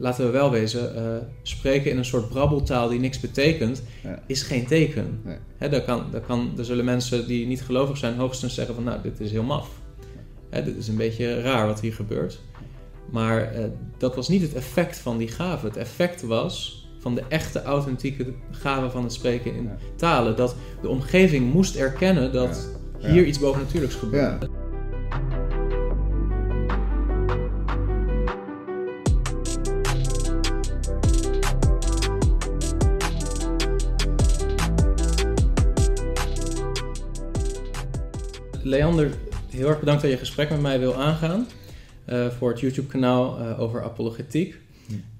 laten we wel wezen, eh, spreken in een soort brabbeltaal die niks betekent, Ja. is geen teken. Nee. Hè, daar, kan, daar, kan, daar zullen mensen die niet gelovig zijn hoogstens zeggen van nou, dit is heel maf. Hè, dit is een beetje raar wat hier gebeurt. Maar eh, dat was niet het effect van die gave. Het effect was van de echte authentieke gave van het spreken in Ja. talen. Dat de omgeving moest erkennen dat Ja. hier iets bovennatuurlijks gebeurde. Leander, heel erg bedankt dat je gesprek met mij wil aangaan. eh, voor het YouTube-kanaal eh, over apologetiek.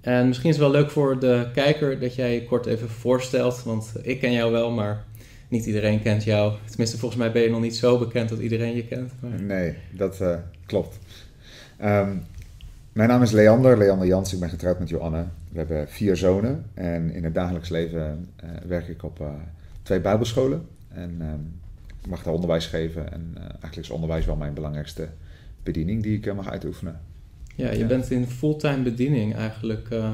En misschien is het wel leuk voor de kijker dat jij je kort even voorstelt. Want ik ken jou wel, maar niet iedereen kent jou. Tenminste, volgens mij ben je nog niet zo bekend dat iedereen je kent. Maar... Nee, dat eh, klopt. Ehm, mijn naam is Leander, Leander Jans. Ik ben getrouwd met Joanne. We hebben vier zonen en in het dagelijks leven werk ik op twee bijbelscholen. En ehm, mag daar onderwijs geven en eh, eigenlijk is onderwijs wel mijn belangrijkste bediening die ik eh, mag uitoefenen. Ja, je Ja. bent in fulltime bediening eigenlijk eh,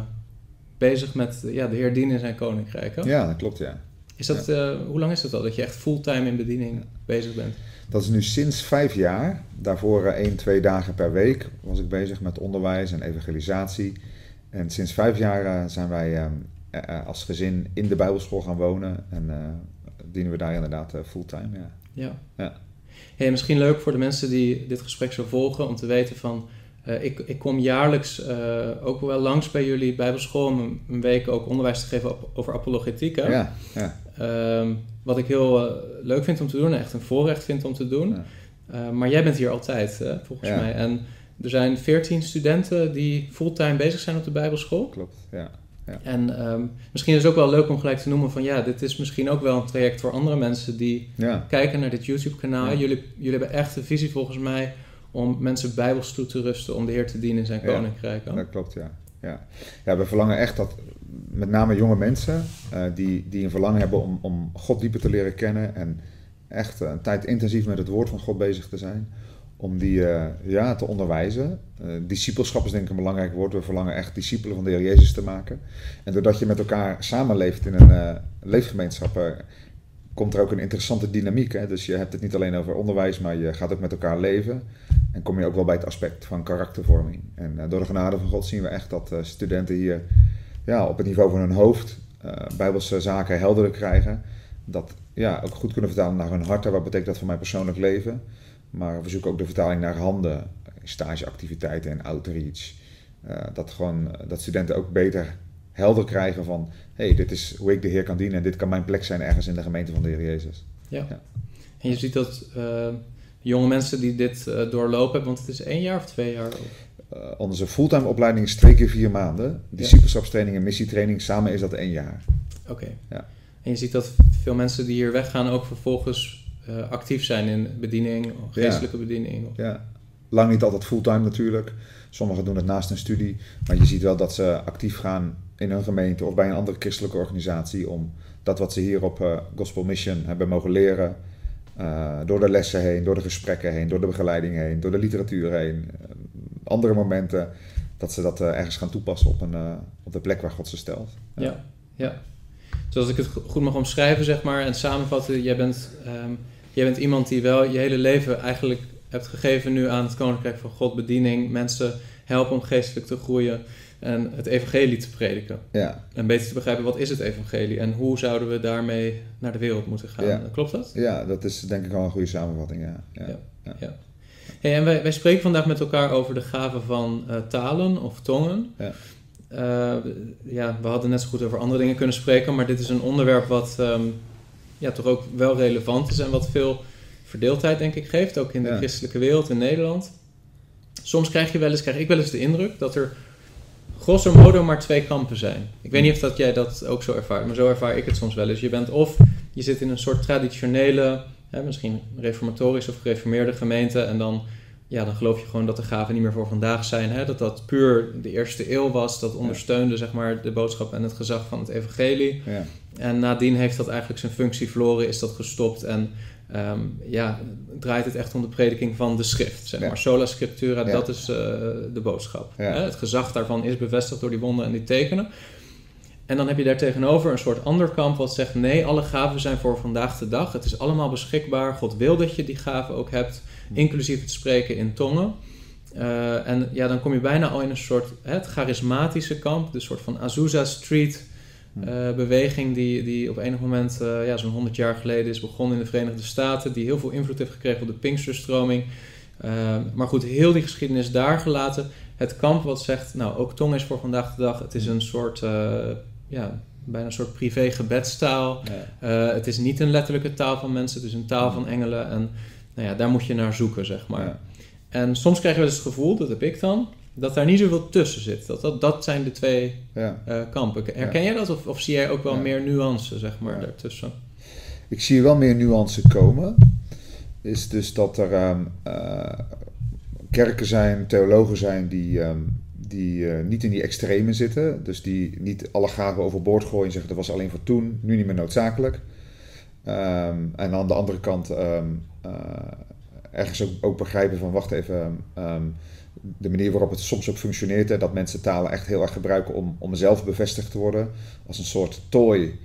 bezig met ja, de Heer dienen in zijn koninkrijk. Hè? Ja, dat klopt ja. Is dat, eh, hoe lang is het al dat je echt fulltime in bediening bezig bent? Dat is nu sinds vijf jaar. Daarvoor eh, één, twee dagen per week was ik bezig met onderwijs en evangelisatie. En sinds vijf jaar zijn wij eh, eh, als gezin in de Bijbelschool gaan wonen. En eh, dienen we daar inderdaad eh, fulltime. Ja. Ja. Ja. Hey, misschien leuk voor de mensen die dit gesprek zo volgen om te weten van... eh, ik, ik kom jaarlijks eh, ook wel langs bij jullie bijbelschool om een, een week ook onderwijs te geven op- over apologetiek. hè? Ja, ja, Ehm, wat ik heel eh, leuk vind om te doen en echt een voorrecht vind om te doen. Ja. Maar jij bent hier altijd, hè, volgens mij. En er zijn veertien studenten die fulltime bezig zijn op de bijbelschool. klopt. Ja. En ehm, misschien is het ook wel leuk om gelijk te noemen van... ja, dit is misschien ook wel een traject voor andere mensen die Ja, kijken naar dit YouTube-kanaal. Ja. Jullie, jullie hebben echt de visie volgens mij om mensen bijbels toe te rusten... om de Heer te dienen in zijn koninkrijk. dat klopt. Ja. Ja. ja, we verlangen echt dat met name jonge mensen eh, die, die een verlangen hebben om, om God dieper te leren kennen. En echt een tijd intensief met het woord van God bezig te zijn. Om die eh, ja, te onderwijzen. Eh discipelschap is denk ik een belangrijk woord. We verlangen echt discipelen van de Heer Jezus te maken. En doordat je met elkaar samenleeft in een eh, leefgemeenschap, komt er ook een interessante dynamiek. Hè? Dus je hebt het niet alleen over onderwijs, maar je gaat ook met elkaar leven. En kom je ook wel bij het aspect van karaktervorming. En door de genade van God zien we echt dat studenten hier ja, op het niveau van hun hoofd bijbelse zaken helder krijgen. Dat ja, ook goed kunnen vertalen naar hun hart. En Wat betekent dat voor mijn persoonlijk leven? Maar we zoeken ook de vertaling naar handen, stageactiviteiten en outreach. Eh, dat, gewoon, dat studenten ook beter helder krijgen van... hé, hey, dit is hoe ik de Heer kan dienen... en dit kan mijn plek zijn ergens in de gemeente van de Heer Jezus. Ja. Ja. En je ziet dat eh, jonge mensen die dit eh, doorlopen want het is één jaar of twee jaar? Of... Eh, onze fulltime opleiding is twee keer vier maanden. Discipelschapstraining en missietraining, samen is dat één jaar. Oké. Ja. En je ziet dat veel mensen die hier weggaan ook vervolgens eh, actief zijn in bediening, geestelijke bediening. Of... Ja. Lang niet altijd fulltime natuurlijk. Sommigen doen het naast hun studie. Maar je ziet wel dat ze actief gaan in hun gemeente of bij een andere christelijke organisatie om dat wat ze hier op eh, Gospel Mission hebben mogen leren, eh, door de lessen heen, door de gesprekken heen, door de begeleiding heen, door de literatuur heen, andere momenten, dat ze dat ergens gaan toepassen op, een, op de plek waar God ze stelt. Ja, ja. Zoals ik het go- goed mag omschrijven, zeg maar, en samenvatten, jij bent, ehm, jij bent iemand die wel je hele leven eigenlijk hebt gegeven nu aan het Koninkrijk van God, bediening, mensen helpen om geestelijk te groeien en het evangelie te prediken. Ja, En beter te begrijpen, wat is het evangelie en hoe zouden we daarmee naar de wereld moeten gaan. Ja. Klopt dat? ja, dat is denk ik wel een goede samenvatting. Ja. Ja. Ja. Hey, en wij, wij spreken vandaag met elkaar over de gave van eh, talen of tongen. Ja. Eh, ja, we hadden net zo goed over andere dingen kunnen spreken, maar dit is een onderwerp wat ehm, ja, toch ook wel relevant is en wat veel verdeeldheid, denk ik, geeft, ook in de Ja. christelijke wereld in Nederland. Soms krijg je wel eens, krijg ik wel eens de indruk dat er grosso modo maar twee kampen zijn. Ik weet niet of dat jij dat ook zo ervaart, maar zo ervaar ik het soms wel eens. Je bent of je zit in een soort traditionele, hè, misschien reformatorisch of gereformeerde gemeente en dan, ja, dan geloof je gewoon dat de gaven niet meer voor vandaag zijn. Hè? Dat dat puur de eerste eeuw was, dat ondersteunde zeg maar, de boodschap en het gezag van het evangelie. Ja. En nadien heeft dat eigenlijk zijn functie verloren, is dat gestopt en ehm, ja, draait het echt om de prediking van de schrift. Zeg Ja. maar. Sola scriptura, dat is eh, de boodschap. Hè? Het gezag daarvan is bevestigd door die wonden en die tekenen. En dan heb je daar tegenover een soort ander kamp wat zegt: nee, alle gaven zijn voor vandaag de dag. Het is allemaal beschikbaar. God wil dat je die gaven ook hebt, inclusief het spreken in tongen. Eh, en ja, dan kom je bijna al in een soort het charismatische kamp, de soort van Azusa Street eh, beweging die, die op enig moment, eh, ja, zo'n 100 jaar geleden is begonnen in de Verenigde Staten, die heel veel invloed heeft gekregen op de Pinksterstroming. Maar goed, heel die geschiedenis daar gelaten. Het kamp wat zegt, nou, ook tong is voor vandaag de dag. Het is een soort, ja, bijna een soort privé gebedstaal. Ja. Eh, het is niet een letterlijke taal van mensen, het is een taal van engelen. En nou ja, daar moet je naar zoeken, zeg maar. Ja. En soms krijg je wel eens het gevoel, dat heb ik dan, dat daar niet zoveel tussen zit. Dat, dat, dat zijn de twee Ja. eh, kampen. Herken jij dat of, of zie jij ook wel meer nuance, zeg maar, daartussen? Ik zie wel meer nuance komen. Is dus dat er ehm, eh, kerken zijn, theologen zijn die, ehm, die eh, niet in die extreme zitten. Dus die niet alle gaven overboord gooien en zeggen dat was alleen voor toen, nu niet meer noodzakelijk. Ehm, en aan de andere kant ehm, eh, ergens ook, ook begrijpen van wacht even, ehm, de manier waarop het soms ook functioneert. Hè, dat mensen talen echt heel erg gebruiken om, om zelf bevestigd te worden. Als een soort tooi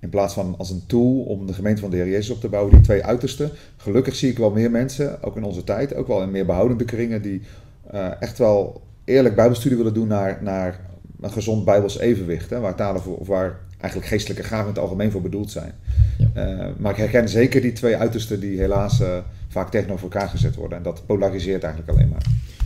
in plaats van als een tool om de gemeente van de Heer Jezus op te bouwen, die twee uitersten. Gelukkig zie ik wel meer mensen, ook in onze tijd, ook wel in meer behoudende kringen, die eh, echt wel eerlijk bijbelstudie willen doen naar, naar een gezond bijbels evenwicht. Hè, waar talen voor, of waar eigenlijk geestelijke gaven in het algemeen voor bedoeld zijn. Ja. Eh, maar ik herken zeker die twee uitersten die helaas eh, vaak tegenover elkaar gezet worden. En dat polariseert eigenlijk alleen maar.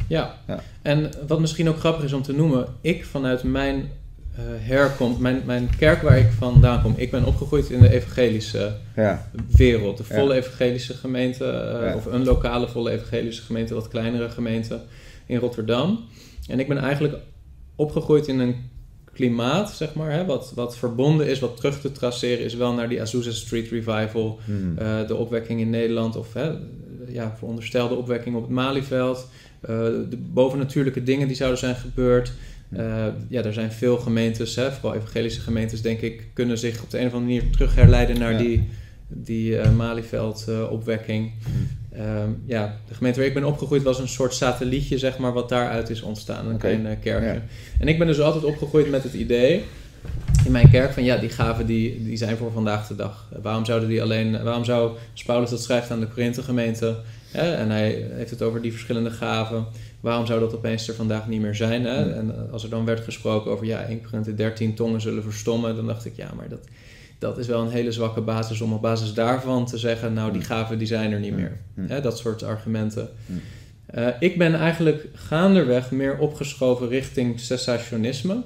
Ja. Ja. en wat misschien ook grappig is om te noemen, ik vanuit mijn eh, herkomst, mijn, mijn kerk waar ik vandaan kom, ik ben opgegroeid in de evangelische Ja, wereld. De volle evangelische gemeente, of een lokale volle evangelische gemeente, wat kleinere gemeente in Rotterdam. En ik ben eigenlijk opgegroeid in een klimaat, zeg maar, hè, wat, wat verbonden is, wat terug te traceren is wel naar die Azusa Street Revival, Hmm. eh, de opwekking in Nederland, of hè, ja, veronderstelde opwekking op het Malieveld, eh, de bovennatuurlijke dingen die zouden zijn gebeurd. Eh, ja, er zijn veel gemeentes, hè, vooral evangelische gemeentes, denk ik, kunnen zich op de een of andere manier terug herleiden naar Ja. die, die eh Malieveld-opwekking. Ehm, ja, de gemeente waar ik ben opgegroeid was een soort satellietje, zeg maar, wat daaruit is ontstaan. Een klein eh, kerkje. Ja. En ik ben dus altijd opgegroeid met het idee in mijn kerk van ja, die gaven die, die zijn voor vandaag de dag. Waarom zouden die alleen, waarom zou als Paulus dat schrijft aan de Korinthe gemeente hè, en hij heeft het over die verschillende gaven, waarom zou dat opeens er vandaag niet meer zijn? Hè? En als er dan werd gesproken over ja, 1 Korinthe 13 tongen zullen verstommen, dan dacht ik ja, maar dat, dat is wel een hele zwakke basis om op basis daarvan te zeggen, nou die Hmm. gaven die zijn er niet Hmm. meer. Hè, dat soort argumenten. Eh, ik ben eigenlijk gaanderweg meer opgeschoven richting cessationisme.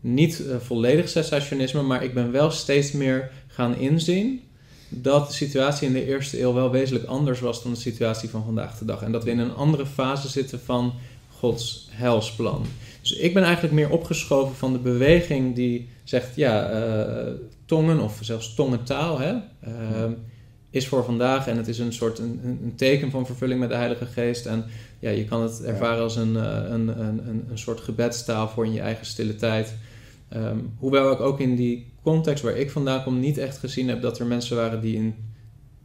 Niet eh, volledig cessationisme, maar ik ben wel steeds meer gaan inzien dat de situatie in de eerste eeuw wel wezenlijk anders was dan de situatie van vandaag de dag. En dat we in een andere fase zitten van Gods helsplan. Dus ik ben eigenlijk meer opgeschoven van de beweging die zegt, ja, eh, tongen of zelfs tongentaal hè, eh, is voor vandaag en het is een soort een, een teken van vervulling met de Heilige Geest. En ja, je kan het ervaren als een, eh, een, een, een, een soort gebedstaal voor in je eigen stille tijd. Ehm, hoewel ik ook in die context waar ik vandaan kom niet echt gezien heb dat er mensen waren die in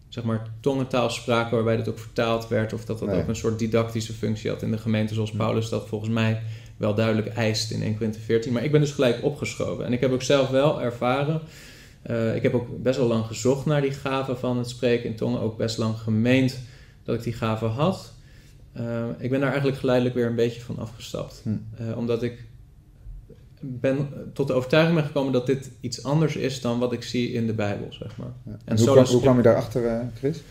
zeg maar tongentaal spraken waarbij dat ook vertaald werd of dat dat Nee. ook een soort didactische functie had in de gemeente zoals. Paulus dat volgens mij wel duidelijk eist in 1 Corinthië 14. Maar ik ben dus gelijk opgeschoven en ik heb ook zelf wel ervaren eh, ik heb ook best wel lang gezocht naar die gave van het spreken in tongen. Ook best lang gemeend dat ik die gave had. Eh, ik ben daar eigenlijk geleidelijk weer een beetje van afgestapt. Hm. Eh, omdat ik ben tot de overtuiging ben gekomen dat dit iets anders is dan wat ik zie in de Bijbel, zeg maar. Ja. En En hoe, zo kwam, is- hoe kwam je daarachter, eh, Chris?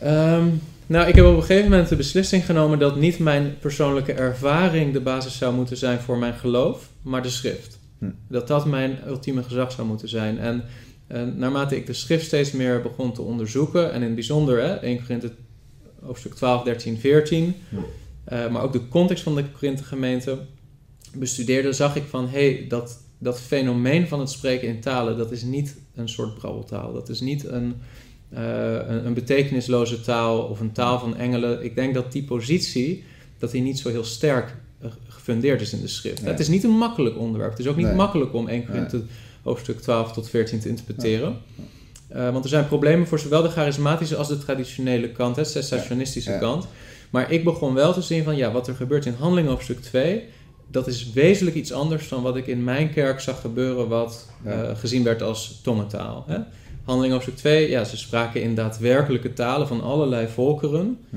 Ehm, nou, ik heb op een gegeven moment de beslissing genomen dat niet mijn persoonlijke ervaring de basis zou moeten zijn voor mijn geloof, maar de schrift. Hm. Dat dat mijn ultieme gezag zou moeten zijn. En eh, naarmate ik de schrift steeds meer begon te onderzoeken, en in het bijzonder hè, 1 Korinthe hoofdstuk 12, 13, 14, Hm. eh, maar ook de context van de Korinthe gemeente bestudeerde, zag ik van hé, hey, dat, dat fenomeen van het spreken in talen, dat is niet een soort brabbeltaal. Dat is niet een, eh, een, een betekenisloze taal of een taal van engelen. Ik denk dat die positie, dat die niet zo heel sterk eh, gefundeerd is in de schrift. Nee. Het is niet een makkelijk onderwerp. Het is ook niet Nee. makkelijk om 1 Korinthe hoofdstuk 12 tot 14 te interpreteren. Uh, want er zijn problemen voor zowel de charismatische als de traditionele kant, de ja. kant. Maar ik begon wel te zien van ja, wat er gebeurt in handeling hoofdstuk 2, dat is wezenlijk iets anders dan wat ik in mijn kerk zag gebeuren, wat Ja. eh, gezien werd als tongentaal. Hè? Handeling hoofdstuk 2, ja, ze spraken in daadwerkelijke talen van allerlei volkeren. Hm.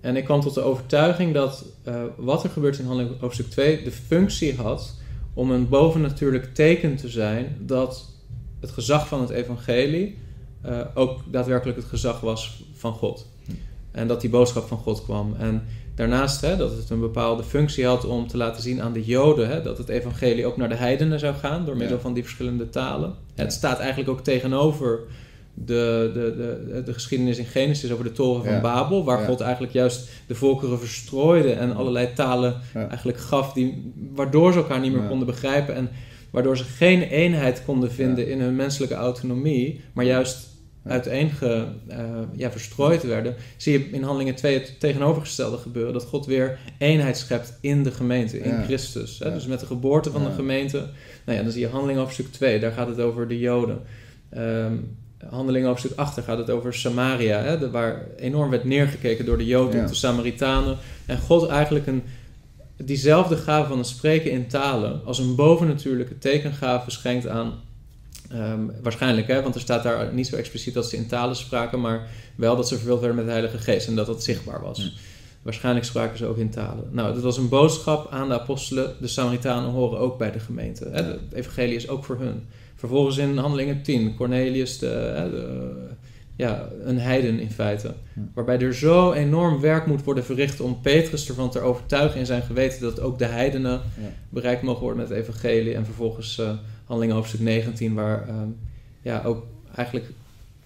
En ik kwam tot de overtuiging dat eh, wat er gebeurt in handeling hoofdstuk 2 de functie had om een bovennatuurlijk teken te zijn dat het gezag van het evangelie eh, ook daadwerkelijk het gezag was van God. Hm. En dat die boodschap van God kwam. En daarnaast hè, dat het een bepaalde functie had om te laten zien aan de Joden hè, dat het evangelie ook naar de heidenen zou gaan door middel Ja. van die verschillende talen. Ja. Het staat eigenlijk ook tegenover de, de, de, de geschiedenis in Genesis over de toren van Ja. Babel, waar. God eigenlijk juist de volkeren verstrooide en allerlei talen eigenlijk gaf, die, waardoor ze elkaar niet meer konden begrijpen en waardoor ze geen eenheid konden vinden in hun menselijke autonomie, maar juist Ja. uiteenge, eh, ja, verstrooid werden, zie je in Handelingen 2 het tegenovergestelde gebeuren. Dat God weer eenheid schept in de gemeente, in Ja. Christus. Hè? Ja. Dus met de geboorte van Ja. de gemeente. Nou ja, dan zie je Handelingen hoofdstuk 2, daar gaat het over de Joden. Ehm Handelingen hoofdstuk 8, daar gaat het over Samaria, hè? de- waar enorm werd neergekeken door de Joden de Samaritanen. En God eigenlijk een, diezelfde gave van het spreken in talen als een bovennatuurlijke tekengave schenkt aan Ehm, waarschijnlijk, hè, want er staat daar niet zo expliciet dat ze in talen spraken, maar wel dat ze vervuld werden met de Heilige Geest en dat dat zichtbaar was. Hm. Waarschijnlijk spraken ze ook in talen. Nou, dat was een boodschap aan de apostelen. De Samaritanen horen ook bij de gemeente. Hè. Het evangelie is ook voor hun. Vervolgens in Handelingen 10, Cornelius, de, hè, de- ja, een heiden in feite. Waarbij er zo enorm werk moet worden verricht om Petrus ervan te overtuigen in zijn geweten dat ook de heidenen Ja. bereikt mogen worden met het evangelie. En vervolgens eh Handelingen hoofdstuk 19, waar ehm, ja, ook eigenlijk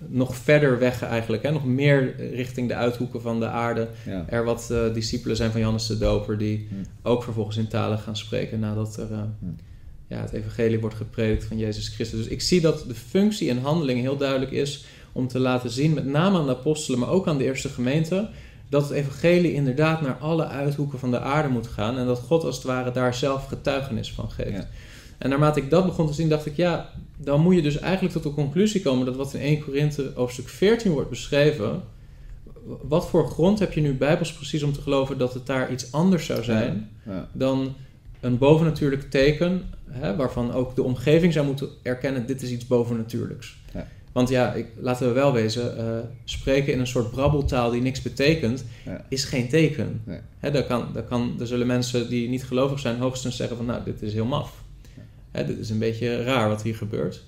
nog verder weg eigenlijk, hè, nog meer richting de uithoeken van de aarde, Ja. er wat eh, discipelen zijn van Johannes de Doper die ook vervolgens in talen gaan spreken nadat er eh, ja, het evangelie wordt gepredikt van Jezus Christus. Dus ik zie dat de functie en handeling heel duidelijk is om te laten zien, met name aan de apostelen, maar ook aan de eerste gemeente, dat het evangelie inderdaad naar alle uithoeken van de aarde moet gaan en dat God als het ware daar zelf getuigenis van geeft. Ja. En naarmate ik dat begon te zien, dacht ik, ja, dan moet je dus eigenlijk tot de conclusie komen dat wat in 1 Korinthe hoofdstuk 14 wordt beschreven, wat voor grond heb je nu bijbels precies om te geloven dat het daar iets anders zou zijn Ja. dan een bovennatuurlijk teken, hè, waarvan ook de omgeving zou moeten erkennen, dit is iets bovennatuurlijks. Want ja, ik, laten we wel wezen, eh, spreken in een soort brabbeltaal die niks betekent, Ja. is geen teken. Nee. Hè, daar, kan, daar, kan, daar zullen mensen die niet gelovig zijn hoogstens zeggen van, nou, dit is heel maf. Hè, dit is een beetje raar wat hier gebeurt.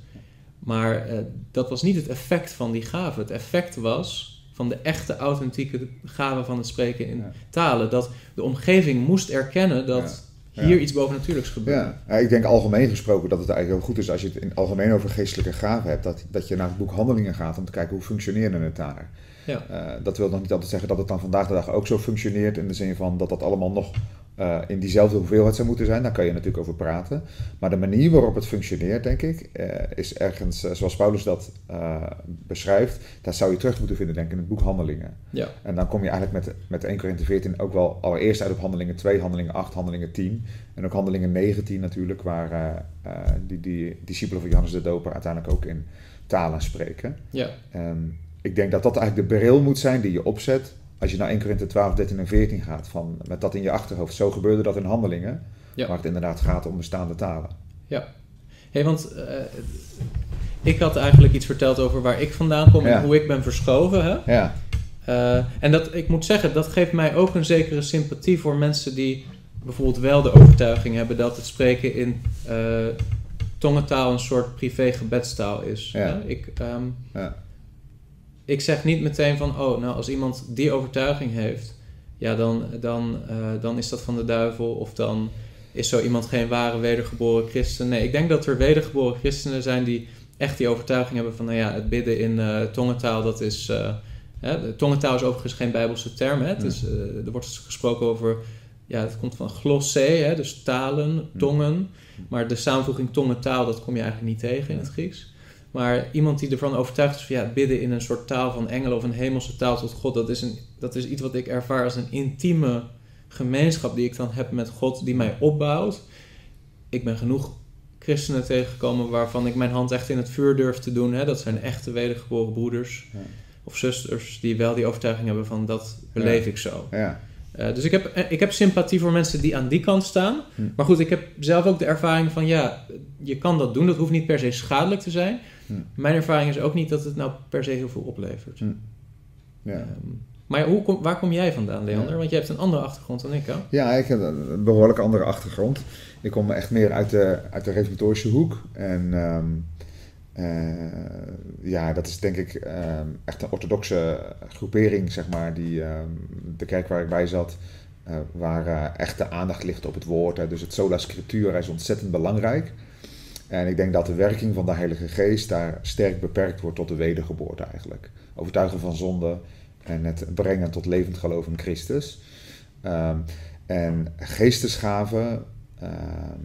Maar eh, dat was niet het effect van die gave. Het effect was van de echte authentieke gave van het spreken in Ja. talen. Dat de omgeving moest erkennen dat. Hier Ja. iets bovennatuurlijks gebeurt. Ja. Ja, ik denk algemeen gesproken dat het eigenlijk heel goed is als je het in het algemeen over geestelijke gaven hebt, dat, dat je naar het boek Handelingen gaat om te kijken hoe functioneerde het daar. Ja. Eh, dat wil nog niet altijd zeggen dat het dan vandaag de dag ook zo functioneert in de zin van dat dat allemaal nog eh, in diezelfde hoeveelheid zou moeten zijn. Daar kan je natuurlijk over praten. Maar de manier waarop het functioneert, denk ik, eh, is ergens, eh, zoals Paulus dat beschrijft, daar zou je terug moeten vinden, denk ik, in het boek Handelingen. Ja. En dan kom je eigenlijk met, met 1 Korinthe 14 ook wel allereerst uit op handelingen 2, handelingen 8, handelingen 10. En ook handelingen 19 natuurlijk, waar die, die discipelen van Johannes de Doper uiteindelijk ook in talen spreken. Ja. Ik denk dat dat eigenlijk de bril moet zijn die je opzet als je naar 1 Korinthe 12, 13 en 14 gaat. Van, met dat in je achterhoofd. Zo gebeurde dat in handelingen, Ja. waar het inderdaad gaat om bestaande talen. Hey, want eh, ik had eigenlijk iets verteld over waar ik vandaan kom Ja. en hoe ik ben verschoven. Hè? Ja, Eh, en dat, ik moet zeggen, dat geeft mij ook een zekere sympathie voor mensen die bijvoorbeeld wel de overtuiging hebben dat het spreken in eh, tongentaal een soort privé gebedstaal is. Ja. Hè? Ik, ehm, ja, ik zeg niet meteen van, oh, nou als iemand die overtuiging heeft, ja, dan, dan, eh, dan is dat van de duivel of dan is zo iemand geen ware wedergeboren christen. Nee, ik denk dat er wedergeboren christenen zijn die echt die overtuiging hebben van, nou ja, het bidden in eh, tongentaal, dat is... eh, hè, de tongentaal is overigens geen bijbelse term. Hè? Het is, er wordt gesproken over, ja, het komt van glossé, hè? dus talen, tongen. Maar de samenvoeging tongentaal, dat kom je eigenlijk niet tegen in het Grieks. Maar iemand die ervan overtuigd is van ja, bidden in een soort taal van engelen of een hemelse taal tot God, dat is, een, dat is iets wat ik ervaar als een intieme gemeenschap die ik dan heb met God, die mij opbouwt. Ik ben genoeg christenen tegengekomen waarvan ik mijn hand echt in het vuur durf te doen. Hè? Dat zijn echte wedergeboren broeders Ja. of zusters die wel die overtuiging hebben van dat Ja. beleef ik zo. Ja. Eh, dus ik heb, eh, ik heb sympathie voor mensen die aan die kant staan. Hm. Maar goed, ik heb zelf ook de ervaring van ja, je kan dat doen. Dat hoeft niet per se schadelijk te zijn. Hm. Mijn ervaring is ook niet dat het nou per se heel veel oplevert. Hm. Ja. Ehm, maar hoe kom, waar kom jij vandaan, Leander? Ja. Want jij hebt een andere achtergrond dan ik, hè? Ja, ik heb een behoorlijk andere achtergrond. Ik kom echt meer uit de, uit de reformatorische hoek. En ehm, eh, ja, dat is denk ik ehm, echt een orthodoxe groepering, zeg maar. Die, ehm, de kerk waar ik bij zat, eh, waar eh, echt de aandacht ligt op het woord. Hè. Dus het sola scriptura is ontzettend belangrijk. En ik denk dat de werking van de Heilige Geest daar sterk beperkt wordt tot de wedergeboorte eigenlijk. Overtuigen van zonde en het brengen tot levend geloof in Christus. Ehm, en geestesgaven, ehm,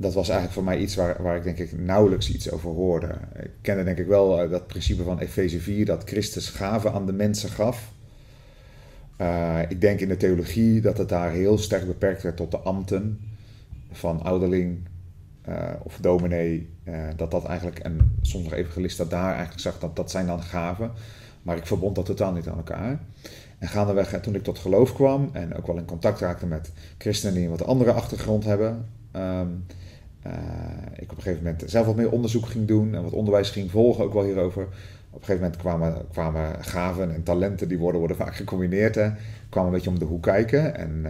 dat was eigenlijk voor mij iets waar, waar ik denk ik nauwelijks iets over hoorde. Ik kende denk ik wel eh, dat principe van Efeze 4, dat Christus gaven aan de mensen gaf. Eh, ik denk in de theologie dat het daar heel sterk beperkt werd tot de ambten van ouderling eh, of dominee. dat dat eigenlijk, en soms nog dat daar eigenlijk zag dat dat zijn dan gaven. Maar ik verbond dat totaal niet aan elkaar. En gaandeweg, toen ik tot geloof kwam en ook wel in contact raakte met christenen die een wat andere achtergrond hebben, ehm, eh, ik op een gegeven moment zelf wat meer onderzoek ging doen en wat onderwijs ging volgen, ook wel hierover. Op een gegeven moment kwamen, kwamen gaven en talenten, die worden, worden vaak gecombineerd, hè, kwamen een beetje om de hoek kijken. En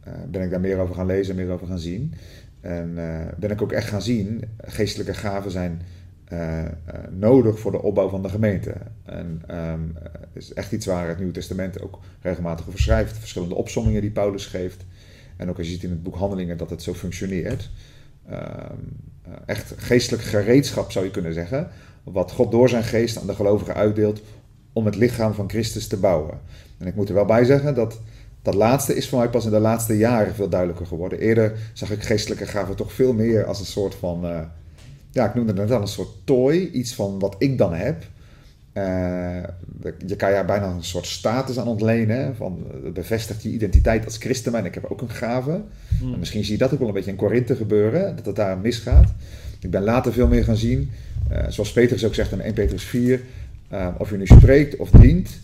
eh, ben ik daar meer over gaan lezen, meer over gaan zien. En eh, ben ik ook echt gaan zien, geestelijke gaven zijn nodig voor de opbouw van de gemeente. En het is echt iets waar het Nieuwe Testament ook regelmatig over schrijft. Verschillende opsommingen die Paulus geeft. En ook als je ziet in het boek Handelingen dat het zo functioneert. Ehm, eh, echt geestelijk gereedschap zou je kunnen zeggen. Wat God door zijn geest aan de gelovigen uitdeelt om het lichaam van Christus te bouwen. En ik moet er wel bij zeggen dat dat laatste is voor mij pas in de laatste jaren veel duidelijker geworden. Eerder zag ik geestelijke gaven toch veel meer als een soort van, eh, ja, ik noemde het net al een soort toy, iets van wat ik dan heb. Eh, je kan je bijna een soort status aan ontlenen, hè, van het bevestigt je identiteit als christen, en ik heb ook een gave. Hm. En misschien zie je dat ook wel een beetje in Korinthe gebeuren, dat het daar misgaat. Ik ben later veel meer gaan zien, eh, zoals Petrus ook zegt in 1 Petrus 4, eh, of je nu spreekt of dient.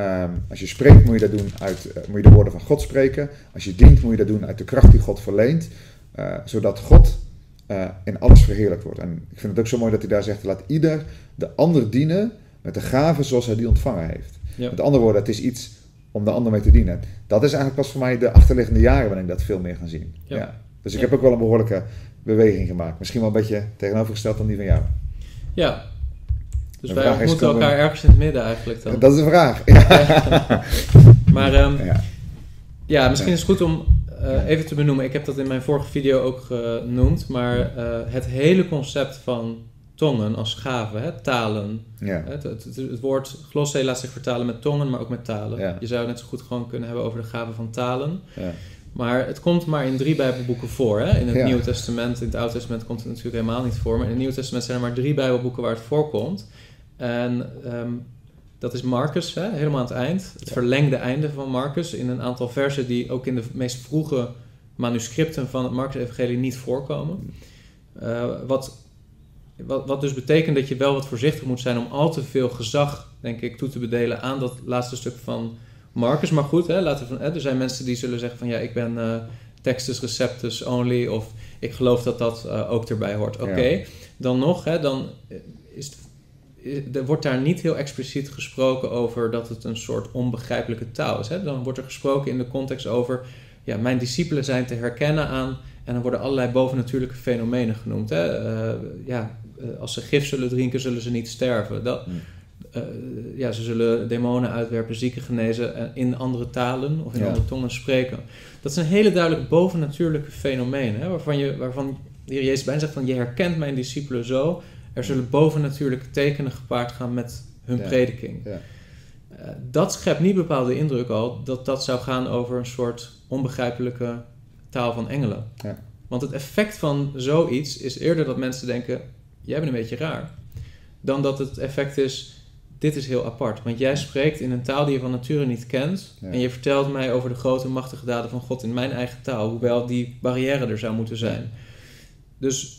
Ehm, als je spreekt moet je dat doen uit, eh, moet je de woorden van God spreken. Als je dient moet je dat doen uit de kracht die God verleent, eh, zodat God eh, in alles verheerlijkt wordt. En ik vind het ook zo mooi dat hij daar zegt, laat ieder de ander dienen met de gaven zoals hij die ontvangen heeft. Ja. Met andere woorden, het is iets om de ander mee te dienen. Dat is eigenlijk pas voor mij de achterliggende jaren ben ik dat veel meer gaan zien. Ja. Ja. Dus ik heb ook wel een behoorlijke beweging gemaakt. Misschien wel een beetje tegenovergesteld dan die van jou. Ja. Dus wij ontmoeten we- elkaar ergens in het midden eigenlijk dan. Dat is de vraag. Ja. Maar ehm, Ja. ja, misschien is het goed om eh, even te benoemen. Ik heb dat in mijn vorige video ook genoemd. Maar eh, het hele concept van tongen als gave, hè, talen. Ja. Het, het, het, het woord glosse laat zich vertalen met tongen, maar ook met talen. Ja. Je zou het net zo goed gewoon kunnen hebben over de gave van talen. Ja. Maar het komt maar in drie Bijbelboeken voor. Hè? In het. Nieuwe Testament, in het Oude Testament komt het natuurlijk helemaal niet voor. Maar in het Nieuwe Testament zijn er maar drie Bijbelboeken waar het voorkomt. En ehm, dat is Marcus, hè? helemaal aan het eind. Het verlengde einde van Marcus. In een aantal versen die ook in de meest vroege manuscripten van het Marcus-evangelie niet voorkomen. Eh, wat, wat, wat dus betekent dat je wel wat voorzichtig moet zijn om al te veel gezag, denk ik, toe te bedelen aan dat laatste stuk van Marcus. Maar goed, hè, laten we van, hè, er zijn mensen die zullen zeggen van ja, ik ben eh, Textus Receptus only of ik geloof dat dat eh, ook erbij hoort. Oké, Ja. dan nog, hè, dan is het, er wordt daar niet heel expliciet gesproken over dat het een soort onbegrijpelijke taal is. Hè? Dan wordt er gesproken in de context over, ja, mijn discipelen zijn te herkennen aan, en dan worden allerlei bovennatuurlijke fenomenen genoemd. Hè? Eh, ja, eh, als ze gif zullen drinken, zullen ze niet sterven. Dat, Hmm. eh, ja, ze zullen demonen uitwerpen, zieken genezen en in andere talen of in Ja. andere tongen spreken. Dat zijn hele duidelijk bovennatuurlijke fenomenen, hè, waarvan, je, waarvan de Heer Jezus bijna zegt van je herkent mijn discipelen zo. Er zullen bovennatuurlijke tekenen gepaard gaan met hun Ja. prediking. Ja. Eh, dat schept niet bepaalde indruk al dat dat zou gaan over een soort onbegrijpelijke taal van engelen. Ja. Want het effect van zoiets is eerder dat mensen denken: jij bent een beetje raar. Dan dat het effect is: dit is heel apart. Want jij spreekt in een taal die je van nature niet kent. Ja. En je vertelt mij over de grote machtige daden van God in mijn eigen taal. Hoewel die barrière er zou moeten zijn. dus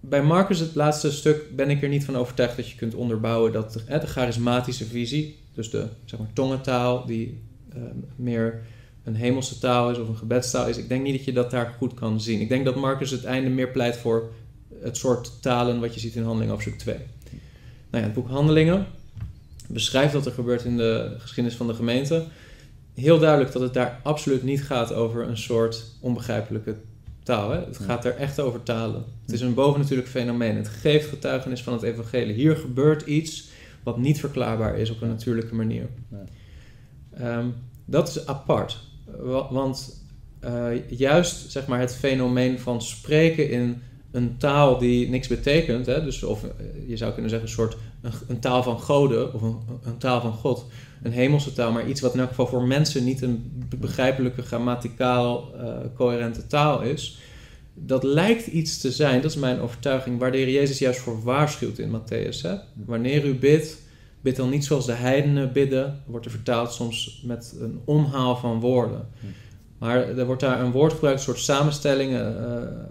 bij Marcus, het laatste stuk, ben ik er niet van overtuigd dat je kunt onderbouwen dat de, hè, de charismatische visie, dus de zeg maar, tongentaal, die uh, meer een hemelse taal is of een gebedstaal is, ik denk niet dat je dat daar goed kan zien. Ik denk dat Marcus het einde meer pleit voor het soort talen wat je ziet in Handelingen hoofdstuk 2. Nou ja, het boek Handelingen beschrijft wat er gebeurt in de geschiedenis van de gemeente. Heel duidelijk dat het daar absoluut niet gaat over een soort onbegrijpelijke taal. Hè? Het gaat er echt over talen. Het is een bovennatuurlijk fenomeen. Het geeft getuigenis van het evangelie. Hier gebeurt iets wat niet verklaarbaar is op een natuurlijke manier. Um, dat is apart. Want uh, juist zeg maar, het fenomeen van spreken in een taal die niks betekent, hè, dus of eh, je zou kunnen zeggen een soort een, een taal van goden of een, een, taal van God, een hemelse taal, maar iets wat in elk geval voor mensen niet een begrijpelijke, grammaticaal uh, coherente taal is. Dat lijkt iets te zijn, dat is mijn overtuiging, waar de Heer Jezus juist voor waarschuwt in Matthäus. Hè? Wanneer u bidt, bid dan niet zoals de heidenen bidden, wordt er vertaald soms met een omhaal van woorden. Maar er wordt daar een woord gebruikt, een soort samenstelling, uh,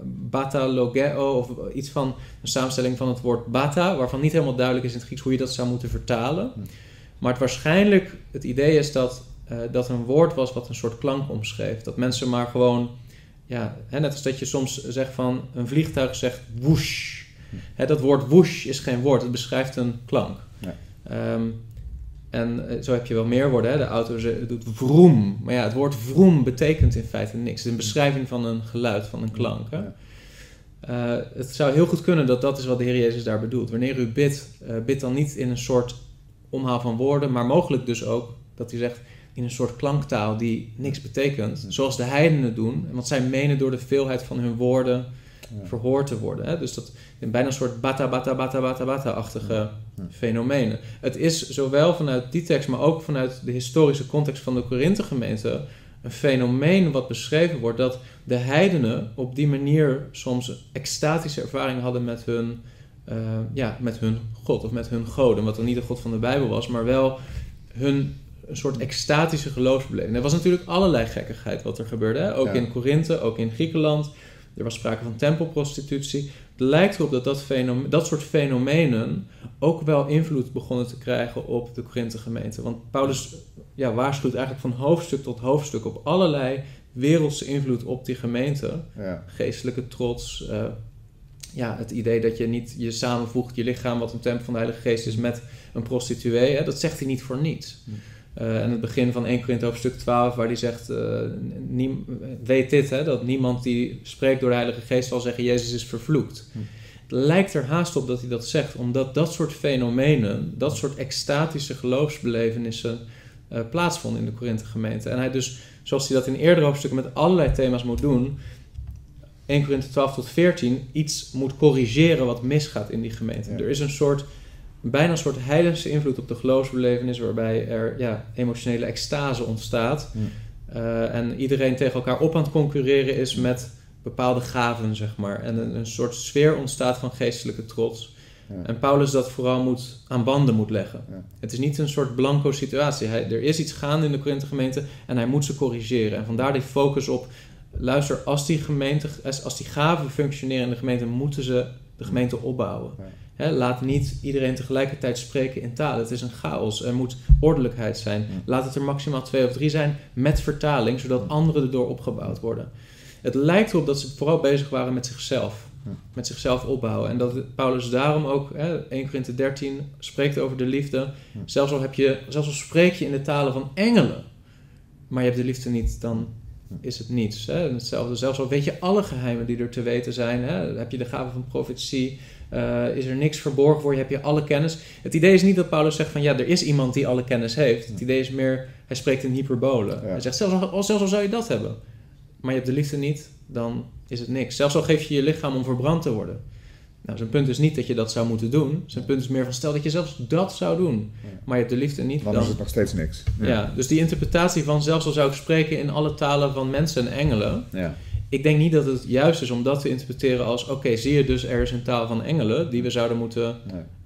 bata logeo, of iets van een samenstelling van het woord bata, waarvan niet helemaal duidelijk is in het Grieks hoe je dat zou moeten vertalen. Maar het waarschijnlijk, het idee is dat uh, dat een woord was wat een soort klank omschreef. Dat mensen maar gewoon, ja, hè, net als dat je soms zegt van een vliegtuig zegt whoosh. Hè, dat woord whoosh is geen woord, het beschrijft een klank. Ja. Um, en eh, zo heb je wel meer woorden. Hè? De auto doet vroom. Maar ja, het woord vroom betekent in feite niks. Het is een beschrijving van een geluid, van een klank. Hè? Uh, het zou heel goed kunnen dat dat is wat de Heer Jezus daar bedoelt. Wanneer u bidt, uh, bid dan niet in een soort omhaal van woorden, maar mogelijk dus ook dat u zegt in een soort klanktaal die niks betekent, zoals de heidenen doen. Want zij menen door de veelheid van hun woorden verhoord te worden. Hè? Dus dat bijna een soort bata, bata, bata, bata, bata-achtige fenomenen. Het is zowel vanuit die tekst, maar ook vanuit de historische context van de Korinthe-gemeente een fenomeen wat beschreven wordt dat de heidenen op die manier soms extatische ervaringen hadden met hun, uh, ja, met hun God of met hun goden. Wat dan niet de God van de Bijbel was, maar wel hun een soort extatische geloofsbeleving. Er was natuurlijk allerlei gekkigheid wat er gebeurde. Hè? Ook in Korinthe, ook in Griekenland. Er was sprake van tempelprostitutie. Het lijkt erop dat dat, fenomeen, dat soort fenomenen ook wel invloed begonnen te krijgen op de Korinthe gemeente. Want Paulus ja, waarschuwt eigenlijk van hoofdstuk tot hoofdstuk op allerlei wereldse invloed op die gemeente. Ja. Geestelijke trots, uh, ja, het idee dat je niet je samenvoegt je lichaam, wat een tempel van de Heilige Geest is, met een prostituee. Hè, dat zegt hij niet voor niets. Uh, en het begin van 1 Korinthe hoofdstuk 12, waar hij zegt: uh, Weet dit, hè, dat niemand die spreekt door de Heilige Geest zal zeggen: Jezus is vervloekt. Hm. Het lijkt er haast op dat hij dat zegt, omdat dat soort fenomenen, dat soort extatische geloofsbelevenissen uh, plaatsvonden in de Korinthe gemeente. En hij dus, zoals hij dat in eerdere hoofdstukken met allerlei thema's moet doen, 1 Korinthe 12 tot 14, iets moet corrigeren wat misgaat in die gemeente. Er is een soort bijna een soort heidense invloed op de geloofsbelevenis, waarbij er ja, emotionele extase ontstaat. Uh, en iedereen tegen elkaar op aan het concurreren is met bepaalde gaven, zeg maar. En een, een soort sfeer ontstaat van geestelijke trots. Ja. En Paulus dat vooral moet, aan banden moet leggen. Ja. Het is niet een soort blanco situatie. Hij, er is iets gaande in de Korinthe gemeente en hij moet ze corrigeren. En vandaar die focus op, luister, als die, gemeente, als die gaven functioneren in de gemeente, moeten ze de gemeente opbouwen laat niet iedereen tegelijkertijd spreken in taal. Het is een chaos. Er moet ordelijkheid zijn. Laat het er maximaal twee of drie zijn met vertaling, zodat anderen erdoor opgebouwd worden. Het lijkt erop dat ze vooral bezig waren met zichzelf. Met zichzelf opbouwen. En dat Paulus daarom ook, hè, 1 Korinthe 13, spreekt over de liefde. Zelfs al, heb je, zelfs al spreek je in de talen van engelen, maar je hebt de liefde niet, dan is het niets. Hè? hetzelfde, zelfs al weet je alle geheimen die er te weten zijn, hè? heb je de gave van profetie, uh, is er niks verborgen voor je, heb je alle kennis. Het idee is niet dat Paulus zegt van ja, er is iemand die alle kennis heeft. Het idee is meer, hij spreekt in hyperbole. Hij zegt zelfs al, zelfs al zou je dat hebben, maar je hebt de liefde niet, dan is het niks. Zelfs al geef je je lichaam om verbrand te worden. Nou, zijn punt is niet dat je dat zou moeten doen. Zijn punt is meer van stel dat je zelfs dat zou doen, maar je hebt de liefde niet. Dan, dan is het nog steeds niks. Ja. ja. dus die interpretatie van zelfs al zou ik spreken in alle talen van mensen en engelen, ja ik denk niet dat het juist is om dat te interpreteren als: oké, zie je dus er is een taal van engelen die we zouden moeten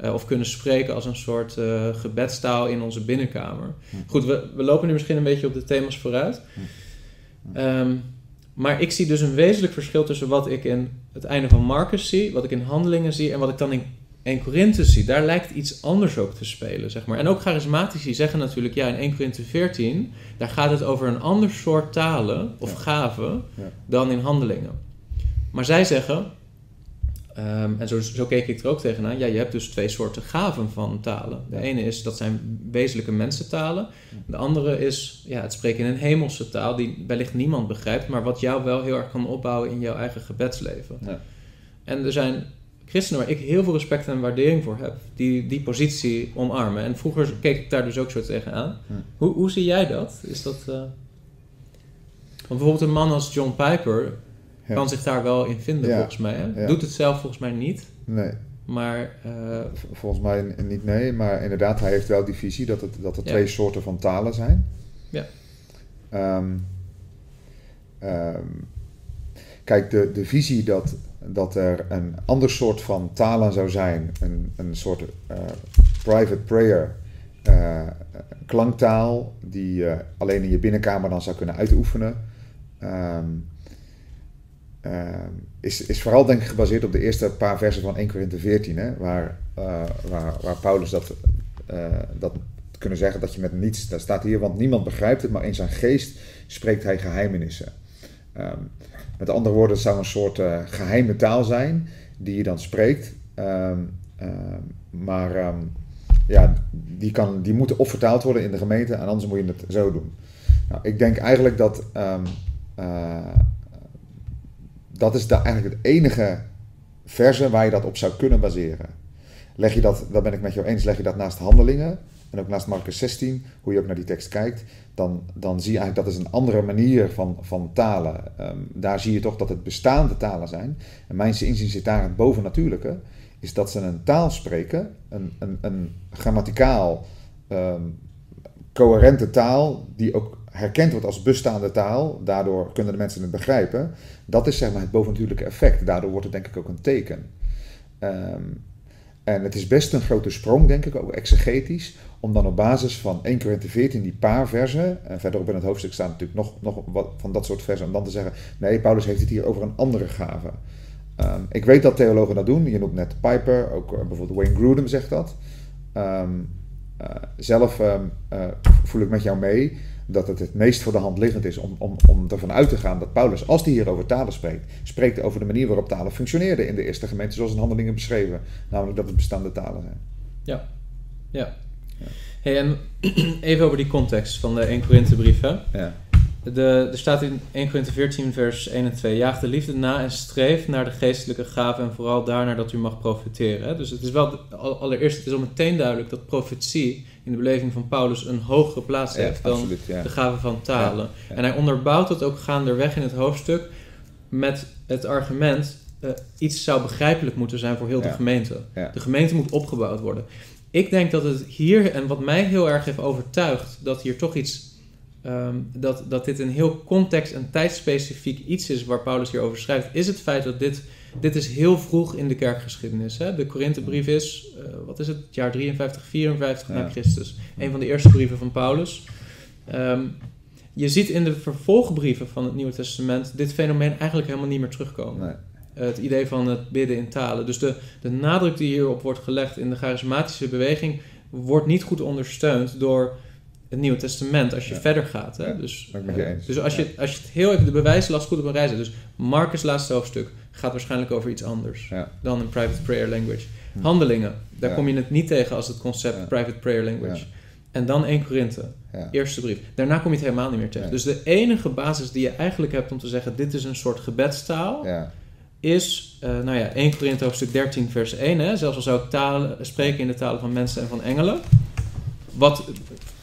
uh, of kunnen spreken als een soort uh, gebedstaal in onze binnenkamer. Hm. Goed, we, we lopen nu misschien een beetje op de thema's vooruit. Hm. Um, Maar ik zie dus een wezenlijk verschil tussen wat ik in het einde van Marcus zie, wat ik in handelingen zie en wat ik dan in 1 Korinthe zie. Daar lijkt iets anders ook te spelen, zeg maar. En ook charismatici zeggen natuurlijk, ja, in 1 Korinthe 14, daar gaat het over een ander soort talen of Ja. gaven Ja. dan in handelingen. Maar zij zeggen, ehm, en zo, zo keek ik er ook tegenaan, ja, je hebt dus twee soorten gaven van talen. De Ja. ene is, dat zijn wezenlijke mensentalen. De andere is, ja, het spreken in een hemelse taal die wellicht niemand begrijpt, maar wat jou wel heel erg kan opbouwen in jouw eigen gebedsleven. Ja. En er zijn christenen waar ik heel veel respect en waardering voor heb, die die positie omarmen. En vroeger keek ik daar dus ook zo tegenaan. Hm. Hoe, hoe zie jij dat? Is dat... eh, Want bijvoorbeeld een man als John Piper Ja. kan zich daar wel in vinden, Ja. volgens mij. Hè? Ja. Doet het zelf volgens mij niet. Nee, Maar eh, volgens mij niet nee. Maar inderdaad, hij heeft wel die visie dat, het, dat er twee soorten van talen zijn. Ja. Ehm, ehm, kijk, de, de visie dat, dat er een ander soort van talen zou zijn, een, een soort eh, private prayer, eh, klanktaal, die je alleen in je binnenkamer dan zou kunnen uitoefenen, ehm, ehm, is, is vooral denk ik gebaseerd op de eerste paar versen van 1 Korinthe 14, hè, waar, eh, waar, waar Paulus dat, eh, dat kunnen zeggen dat je met niets, daar staat hier, want niemand begrijpt het, maar in zijn geest spreekt hij geheimenissen. Ehm, met andere woorden, het zou een soort eh, geheime taal zijn die je dan spreekt, Ehm, ehm, maar ehm, ja, die, kan, die moeten of vertaald worden in de gemeente en anders moet je het zo doen. Nou, ik denk eigenlijk dat eh, dat is da- eigenlijk het enige verse waar je dat op zou kunnen baseren. Leg je dat, daar ben ik met jou eens, leg je dat naast handelingen en ook naast Marcus 16, hoe je ook naar die tekst kijkt, dan, dan zie je eigenlijk dat is een andere manier van, van talen. Ehm, daar zie je toch dat het bestaande talen zijn. En mijn inzien zit daar het bovennatuurlijke, is dat ze een taal spreken, een, een, een grammaticaal ehm, coherente taal, die ook herkend wordt als bestaande taal, daardoor kunnen de mensen het begrijpen. Dat is zeg maar het bovennatuurlijke effect. Daardoor wordt het denk ik ook een teken. Ehm, en het is best een grote sprong, denk ik, ook exegetisch, om dan op basis van 1 Korinthe 14, die paar versen, en verderop in het hoofdstuk staan natuurlijk nog, nog wat van dat soort versen, om dan te zeggen, nee, Paulus heeft het hier over een andere gave. Ehm, ik weet dat theologen dat doen, je noemt net Piper, ook eh, bijvoorbeeld Wayne Grudem zegt dat. Ehm, eh, zelf ehm, eh, voel ik met jou mee dat het het meest voor de hand liggend is om, om, om ervan uit te gaan dat Paulus, als hij hier over talen spreekt, spreekt over de manier waarop talen functioneerden in de eerste gemeente, zoals in handelingen beschreven. Namelijk dat het bestaande talen zijn. Ja. Ja. Hey, en even over die context van de 1 Korinthe brief. Hè? Ja. De, er staat in 1 Korinthe 14 vers 1 en 2. Jaag de liefde na en streef naar de geestelijke gaven en vooral daarnaar dat u mag profiteren. Hè? Dus het is wel, al- allereerst, het is al meteen duidelijk dat profetie in de beleving van Paulus een hogere plaats Ja, heeft dan. Ja. de gave van talen. ja. En hij onderbouwt dat ook gaanderweg in het hoofdstuk met het argument... eh, iets zou begrijpelijk moeten zijn voor heel de gemeente. De gemeente moet opgebouwd worden. Ik denk dat het hier, en wat mij heel erg heeft overtuigd... dat hier toch iets... ehm, dat, dat dit een heel context- en tijdspecifiek iets is waar Paulus hier over schrijft... is het feit dat dit... Dit is heel vroeg in de kerkgeschiedenis. Hè? De Korinthebrief is, eh, wat is het, het jaar 53, 54 na. Christus. Een van de eerste brieven van Paulus. Ehm, je ziet in de vervolgbrieven van het Nieuwe Testament dit fenomeen eigenlijk helemaal niet meer terugkomen. Nee. Eh, het idee van het bidden in talen. Dus de, de nadruk die hierop wordt gelegd in de charismatische beweging wordt niet goed ondersteund door het Nieuwe Testament als je Ja. verder gaat. Hè? Ja, Dus, dus als je, als je het heel even de bewijslast goed op een rij zet. Dus Marcus' laatste hoofdstuk gaat waarschijnlijk over iets anders Ja. dan een private prayer language. Hm. Handelingen, daar kom je het niet tegen als het concept private prayer language. En dan 1 Korinthe, eerste brief. Daarna kom je het helemaal niet meer tegen. Dus de enige basis die je eigenlijk hebt om te zeggen: dit is een soort gebedstaal, Ja. Is, eh, nou ja, 1 Korinthe hoofdstuk 13, vers 1. Hè? Zelfs al zou ik talen, spreken in de talen van mensen en van engelen. Wat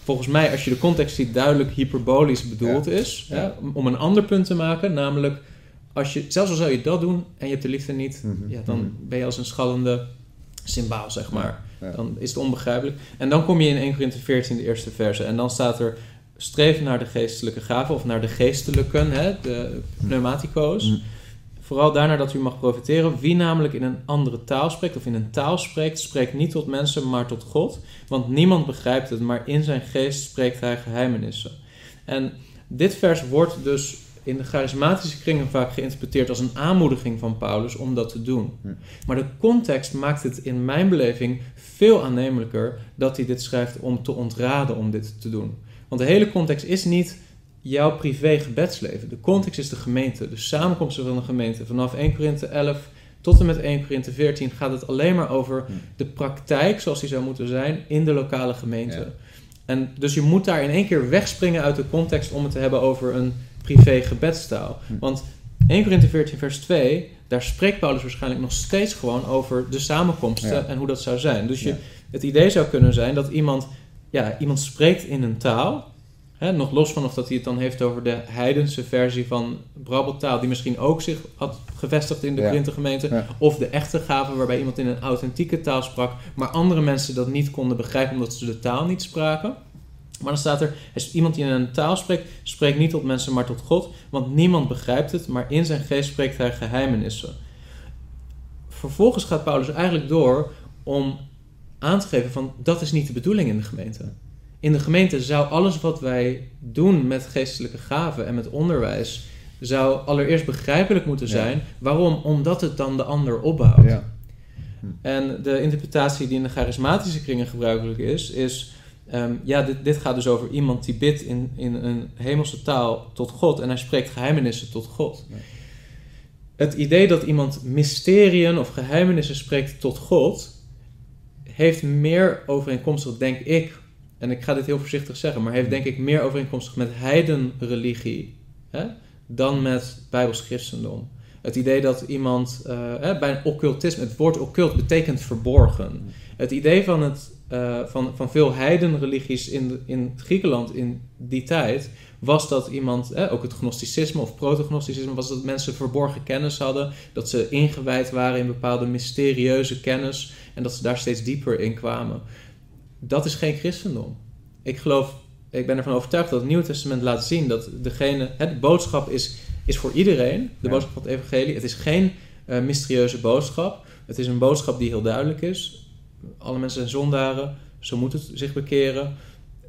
volgens mij, als je de context ziet, duidelijk hyperbolisch bedoeld is. Ja. Hè? Om- een ander punt te maken, namelijk, als je, zelfs al zou je dat doen en je hebt de liefde niet, Mhm. ja, dan Mhm. ben je als een schallende symbaal, zeg maar. Ja. Dan is het onbegrijpelijk. En dan kom je in 1 Korinthe 14, de eerste verse. En dan staat er, streef naar de geestelijke gaven, of naar de geestelijken, hè, de pneumatico's. Mm. Vooral daarna dat u mag profiteren. Wie namelijk in een andere taal spreekt, of in een taal spreekt, spreekt niet tot mensen, maar tot God. Want niemand begrijpt het, maar in zijn geest spreekt hij geheimenissen. En dit vers wordt dus in de charismatische kringen vaak geïnterpreteerd als een aanmoediging van Paulus om dat te doen. Hm. Maar de context maakt het in mijn beleving veel aannemelijker dat hij dit schrijft om te ontraden om dit te doen. Want de hele context is niet jouw privé gebedsleven. De context is de gemeente, de samenkomsten van de gemeente. Vanaf 1 Korinthe 11 tot en met 1 Korinthe 14 gaat het alleen maar over Hm. de praktijk zoals die zou moeten zijn in de lokale gemeente. Ja. En dus je moet daar in één keer wegspringen uit de context om het te hebben over een privé gebedstaal. Hm. Want 1 Korinthe 14 vers 2, daar spreekt Paulus waarschijnlijk nog steeds gewoon over de samenkomsten Ja. en hoe dat zou zijn. Dus je, het idee zou kunnen zijn dat iemand, ja, iemand spreekt in een taal, hè, nog los van of dat hij het dan heeft over de heidense versie van brabbeltaal, die misschien ook zich had gevestigd in de Ja. Of de echte gave waarbij iemand in een authentieke taal sprak, maar andere mensen dat niet konden begrijpen omdat ze de taal niet spraken. Maar dan staat er, als iemand die in een taal spreekt, spreekt niet tot mensen, maar tot God, want niemand begrijpt het, maar in zijn geest spreekt hij geheimenissen. Vervolgens gaat Paulus eigenlijk door om aan te geven van, dat is niet de bedoeling in de gemeente. In de gemeente zou alles wat wij doen met geestelijke gaven en met onderwijs, zou allereerst begrijpelijk moeten Ja. zijn. Waarom? Omdat het dan de ander opbouwt. Ja. En de interpretatie die in de charismatische kringen gebruikelijk is, is... ehm, ja, dit, dit gaat dus over iemand die bidt in, in een hemelse taal tot God... en hij spreekt geheimenissen tot God. Het idee dat iemand mysteriën of geheimenissen spreekt tot God... heeft meer overeenkomstig, denk ik... en ik ga dit heel voorzichtig zeggen... maar heeft denk ik meer overeenkomstig met heidenreligie... Hè, dan met bijbels christendom. Het idee dat iemand eh, hè, bij een occultisme, het woord occult betekent verborgen. Het idee van, het, eh, van, van veel heidenreligies in, in Griekenland in die tijd was dat iemand, hè, ook het gnosticisme of protognosticisme, was dat mensen verborgen kennis hadden, dat ze ingewijd waren in bepaalde mysterieuze kennis en dat ze daar steeds dieper in kwamen. Dat is geen christendom. Ik geloof, ik ben ervan overtuigd dat het Nieuwe Testament laat zien dat degene, hè, de boodschap is, is voor iedereen, de Ja. boodschap van het evangelie. Het is geen eh, mysterieuze boodschap. Het is een boodschap die heel duidelijk is. Alle mensen zijn zondaren, zo moet het zich bekeren.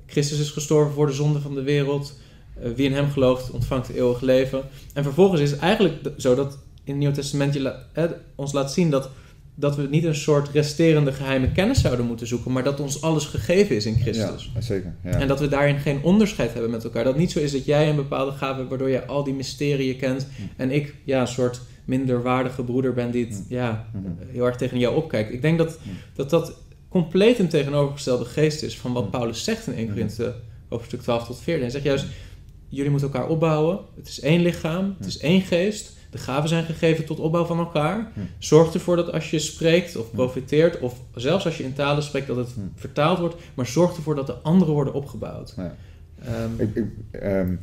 Christus is gestorven voor de zonde van de wereld. Eh, wie in hem gelooft, ontvangt het eeuwig leven. En vervolgens is het eigenlijk zo dat in het Nieuw Testament je la- ons laat zien dat, dat we niet een soort resterende geheime kennis zouden moeten zoeken, maar dat ons alles gegeven is in Christus. Ja, zeker. Ja. En dat we daarin geen onderscheid hebben met elkaar. Dat niet zo is dat jij een bepaalde gave hebt waardoor je al die mysterieën kent. Hm. En ik ja, een soort minderwaardige broeder ben die het Hm. ja, Mhm. heel erg tegen jou opkijkt. Ik denk dat Hm. dat, dat compleet een tegenovergestelde geest is van wat Hm. Paulus zegt in 1 Mhm. Korinthe hoofdstuk 12 tot 14. Hij zegt juist, jullie moeten elkaar opbouwen. Het is één lichaam, het is één geest. De gaven zijn gegeven tot opbouw van elkaar. Hm. Zorg ervoor dat als je spreekt of Hm. profiteert, of zelfs als je in talen spreekt, dat het Hm. vertaald wordt. Maar zorg ervoor dat de anderen worden opgebouwd. Ja. Ehm, Ik, ik, ehm,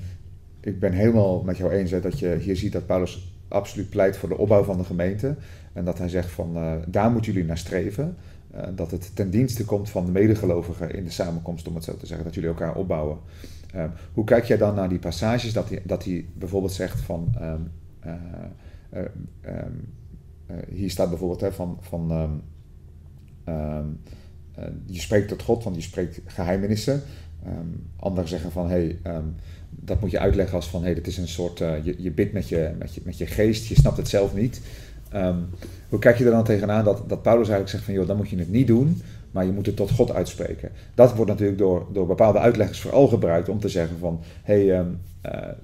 ik ben helemaal met jou eens hè, dat je hier ziet dat Paulus absoluut pleit voor de opbouw van de gemeente. En dat hij zegt van eh, daar moeten jullie naar streven. Eh, dat het ten dienste komt van de medegelovigen in de samenkomst, om het zo te zeggen, dat jullie elkaar opbouwen. Ehm, hoe kijk jij dan naar die passages dat hij, dat hij bijvoorbeeld zegt van. Eh, eh, ehm, eh, hier staat bijvoorbeeld van. van ehm, ehm, eh, je spreekt tot God, want je spreekt geheimenissen. Ehm, anderen zeggen van, hey, dat moet je uitleggen als van, hey, dit is een soort, je, je bidt met je, met, je, met je geest, je snapt het zelf niet. Hoe kijk je er dan tegenaan dat, dat Paulus eigenlijk zegt van, joh, dan moet je het niet doen, maar je moet het tot God uitspreken. Dat wordt natuurlijk door, door bepaalde uitleggers vooral gebruikt om te zeggen van, hey,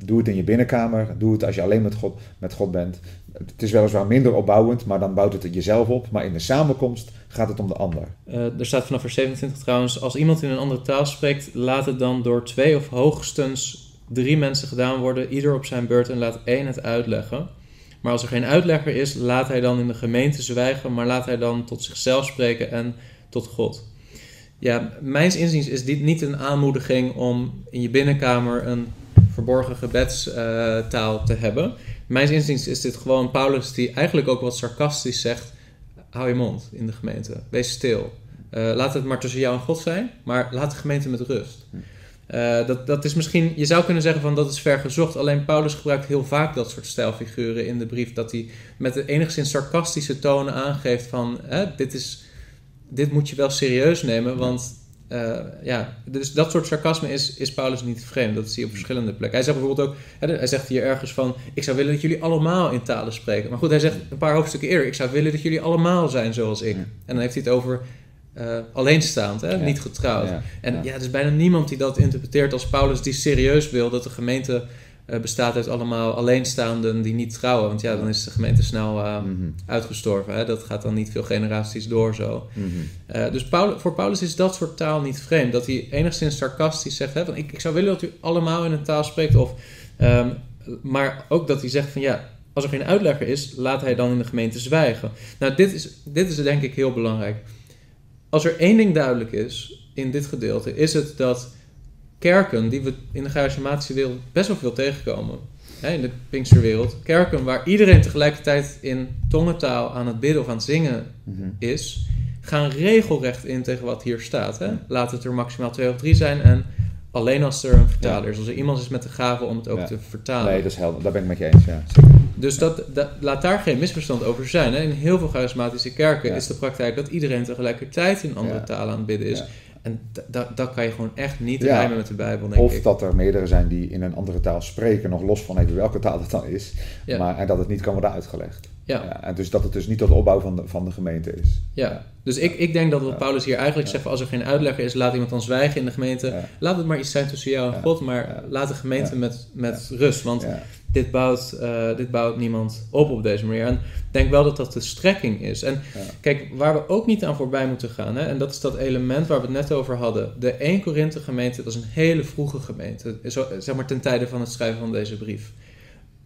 doe het in je binnenkamer, doe het als je alleen met God, met God bent. Het is weliswaar minder opbouwend, maar dan bouwt het jezelf op, maar in de samenkomst gaat het om de ander. Eh, er staat vanaf vers 27 trouwens, als iemand in een andere taal spreekt, laat het dan door twee of hoogstens drie mensen gedaan worden, ieder op zijn beurt en laat één het uitleggen. Maar als er geen uitlegger is, laat hij dan in de gemeente zwijgen, maar laat hij dan tot zichzelf spreken en tot God. Ja, mijns inziens is dit niet een aanmoediging om in je binnenkamer een verborgen gebedstaal te hebben. Mijns inziens is dit gewoon Paulus die eigenlijk ook wat sarcastisch zegt, hou je mond in de gemeente, wees stil. Eh, laat het maar tussen jou en God zijn, maar laat de gemeente met rust. Eh, dat, dat is misschien, je zou kunnen zeggen van dat is ver gezocht. Alleen Paulus gebruikt heel vaak dat soort stijlfiguren in de brief. Dat hij met enigszins sarcastische tonen aangeeft van dit, is, dit moet je wel serieus nemen. Want eh, ja, dus dat soort sarcasme is, is Paulus niet vreemd. Dat zie je op verschillende plekken. Hij zegt bijvoorbeeld ook, hij zegt hier ergens van, ik zou willen dat jullie allemaal in talen spreken. Maar goed, hij zegt een paar hoofdstukken eerder, ik zou willen dat jullie allemaal zijn zoals ik. Ja. En dan heeft hij het over eh, alleenstaand, hè, Ja. niet getrouwd. Ja. En Ja. er is bijna niemand die dat interpreteert als Paulus die serieus wil dat de gemeente bestaat uit allemaal alleenstaanden die niet trouwen. Want ja, dan is de gemeente snel eh, Mhm. uitgestorven. Hè? Dat gaat dan niet veel generaties door zo. Mhm. Eh, dus voor Paulus is dat soort taal niet vreemd. Dat hij enigszins sarcastisch zegt: hè, van, ik, ik zou willen dat u allemaal in een taal spreekt. Of, ehm, maar ook dat hij zegt: van ja, als er geen uitlegger is, laat hij dan in de gemeente zwijgen. Nou, dit is, dit is denk ik heel belangrijk. Als er één ding duidelijk is in dit gedeelte, is het dat kerken die we in de charismatische wereld best wel veel tegenkomen. Hè, in de Pinksterwereld. Kerken waar iedereen tegelijkertijd in tongentaal aan het bidden of aan het zingen Mhm. is, gaan regelrecht in tegen wat hier staat. Hè? Laat het er maximaal twee of drie zijn en alleen als er een vertaler is. Als er iemand is met de gave om het ook Ja. te vertalen. Nee, dat is helder. Daar ben ik met je eens, ja. Dus dat, dat, laat daar geen misverstand over zijn. Hè? In heel veel charismatische kerken is de praktijk dat iedereen tegelijkertijd in andere talen aan het bidden is. En da- da- dat kan je gewoon echt niet Ja. rijmen met de Bijbel, denk Of ik. dat er meerdere zijn die in een andere taal spreken, nog los van even welke taal het dan is. Ja. Maar, en dat het niet kan worden uitgelegd. Ja. en dus dat het dus niet tot de opbouw van de, van de gemeente is. Ja, dus ik, ik denk dat wat. Paulus hier eigenlijk zegt, als er geen uitlegger is, laat iemand dan zwijgen in de gemeente. Laat het maar iets zijn tussen jou en. God, maar laat de gemeente met, met rust. Want Ja. Dit, bouwt, eh, dit bouwt niemand op op deze manier. En ik denk wel dat dat de strekking is. En Ja. kijk, waar we ook niet aan voorbij moeten gaan, hè, en dat is dat element waar we het net over hadden. De 1 Korinthe gemeente, dat is een hele vroege gemeente, zo, zeg maar ten tijde van het schrijven van deze brief.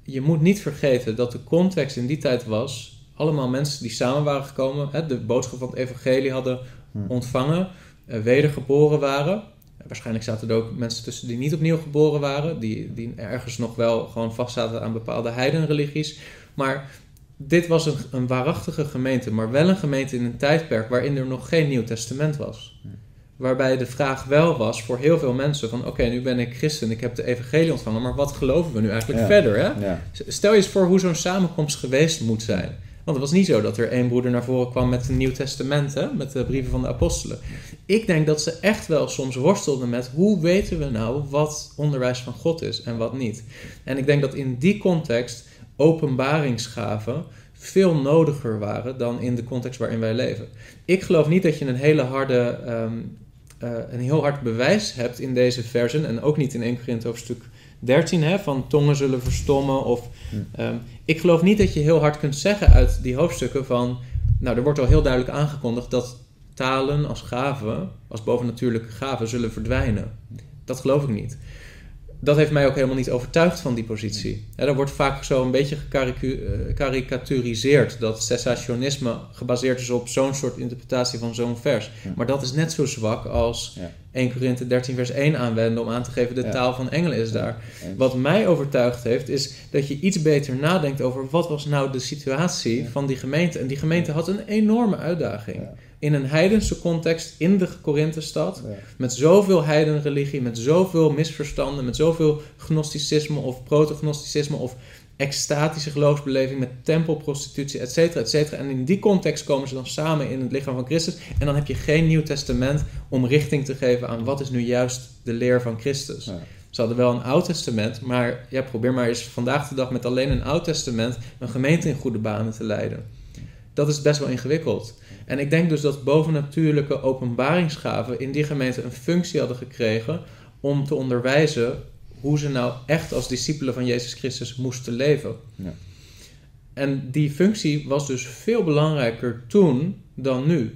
Je moet niet vergeten dat de context in die tijd was, allemaal mensen die samen waren gekomen, hè, de boodschap van het evangelie hadden Hm. ontvangen, eh, wedergeboren waren. Waarschijnlijk zaten er ook mensen tussen die niet opnieuw geboren waren, die, die ergens nog wel gewoon vastzaten aan bepaalde heidenreligies. Maar dit was een, een waarachtige gemeente, maar wel een gemeente in een tijdperk waarin er nog geen Nieuw Testament was. Waarbij de vraag wel was voor heel veel mensen van oké, nu ben ik christen, ik heb de evangelie ontvangen, maar wat geloven we nu eigenlijk Ja. verder? Hè? Ja. Stel je eens voor hoe zo'n samenkomst geweest moet zijn. Want het was niet zo dat er één broeder naar voren kwam met een Nieuw Testament, hè, met de brieven van de apostelen. Ik denk dat ze echt wel soms worstelden met hoe weten we nou wat onderwijs van God is en wat niet. En ik denk dat in die context openbaringsgaven veel nodiger waren dan in de context waarin wij leven. Ik geloof niet dat je een hele harde, ehm, eh, een heel hard bewijs hebt in deze versen en ook niet in 1 Korinthe hoofdstuk 13, hè, van tongen zullen verstommen. Of, Hm. ehm, ik geloof niet dat je heel hard kunt zeggen uit die hoofdstukken van... Nou, er wordt al heel duidelijk aangekondigd dat talen als gaven, als bovennatuurlijke gaven, zullen verdwijnen. Dat geloof ik niet. Dat heeft mij ook helemaal niet overtuigd van die positie. Ja, er wordt vaak zo een beetje eh, karikaturiseerd dat cessationisme gebaseerd is op zo'n soort interpretatie van zo'n vers. Ja. Maar dat is net zo zwak als Ja. 1 Korinthe 13 vers 1 aanwenden om aan te geven de Ja. taal van engelen is daar. Wat mij overtuigd heeft, is dat je iets beter nadenkt over wat was nou de situatie Ja. van die gemeente. En die gemeente had een enorme uitdaging. In een heidense context in de Korinthestad, met zoveel heidenreligie, met zoveel misverstanden, met zoveel gnosticisme of protognosticisme of extatische geloofsbeleving met tempelprostitutie, et cetera, et cetera. En in die context komen ze dan samen in het lichaam van Christus. En dan heb je geen Nieuw Testament om richting te geven aan wat is nu juist de leer van Christus. Ja. Ze hadden wel een Oud Testament, maar ja, probeer maar eens vandaag de dag met alleen een Oud Testament een gemeente in goede banen te leiden. Dat is best wel ingewikkeld. En ik denk dus dat bovennatuurlijke openbaringsgaven in die gemeente een functie hadden gekregen om te onderwijzen hoe ze nou echt als discipelen van Jezus Christus moesten leven. Ja. En die functie was dus veel belangrijker toen dan nu.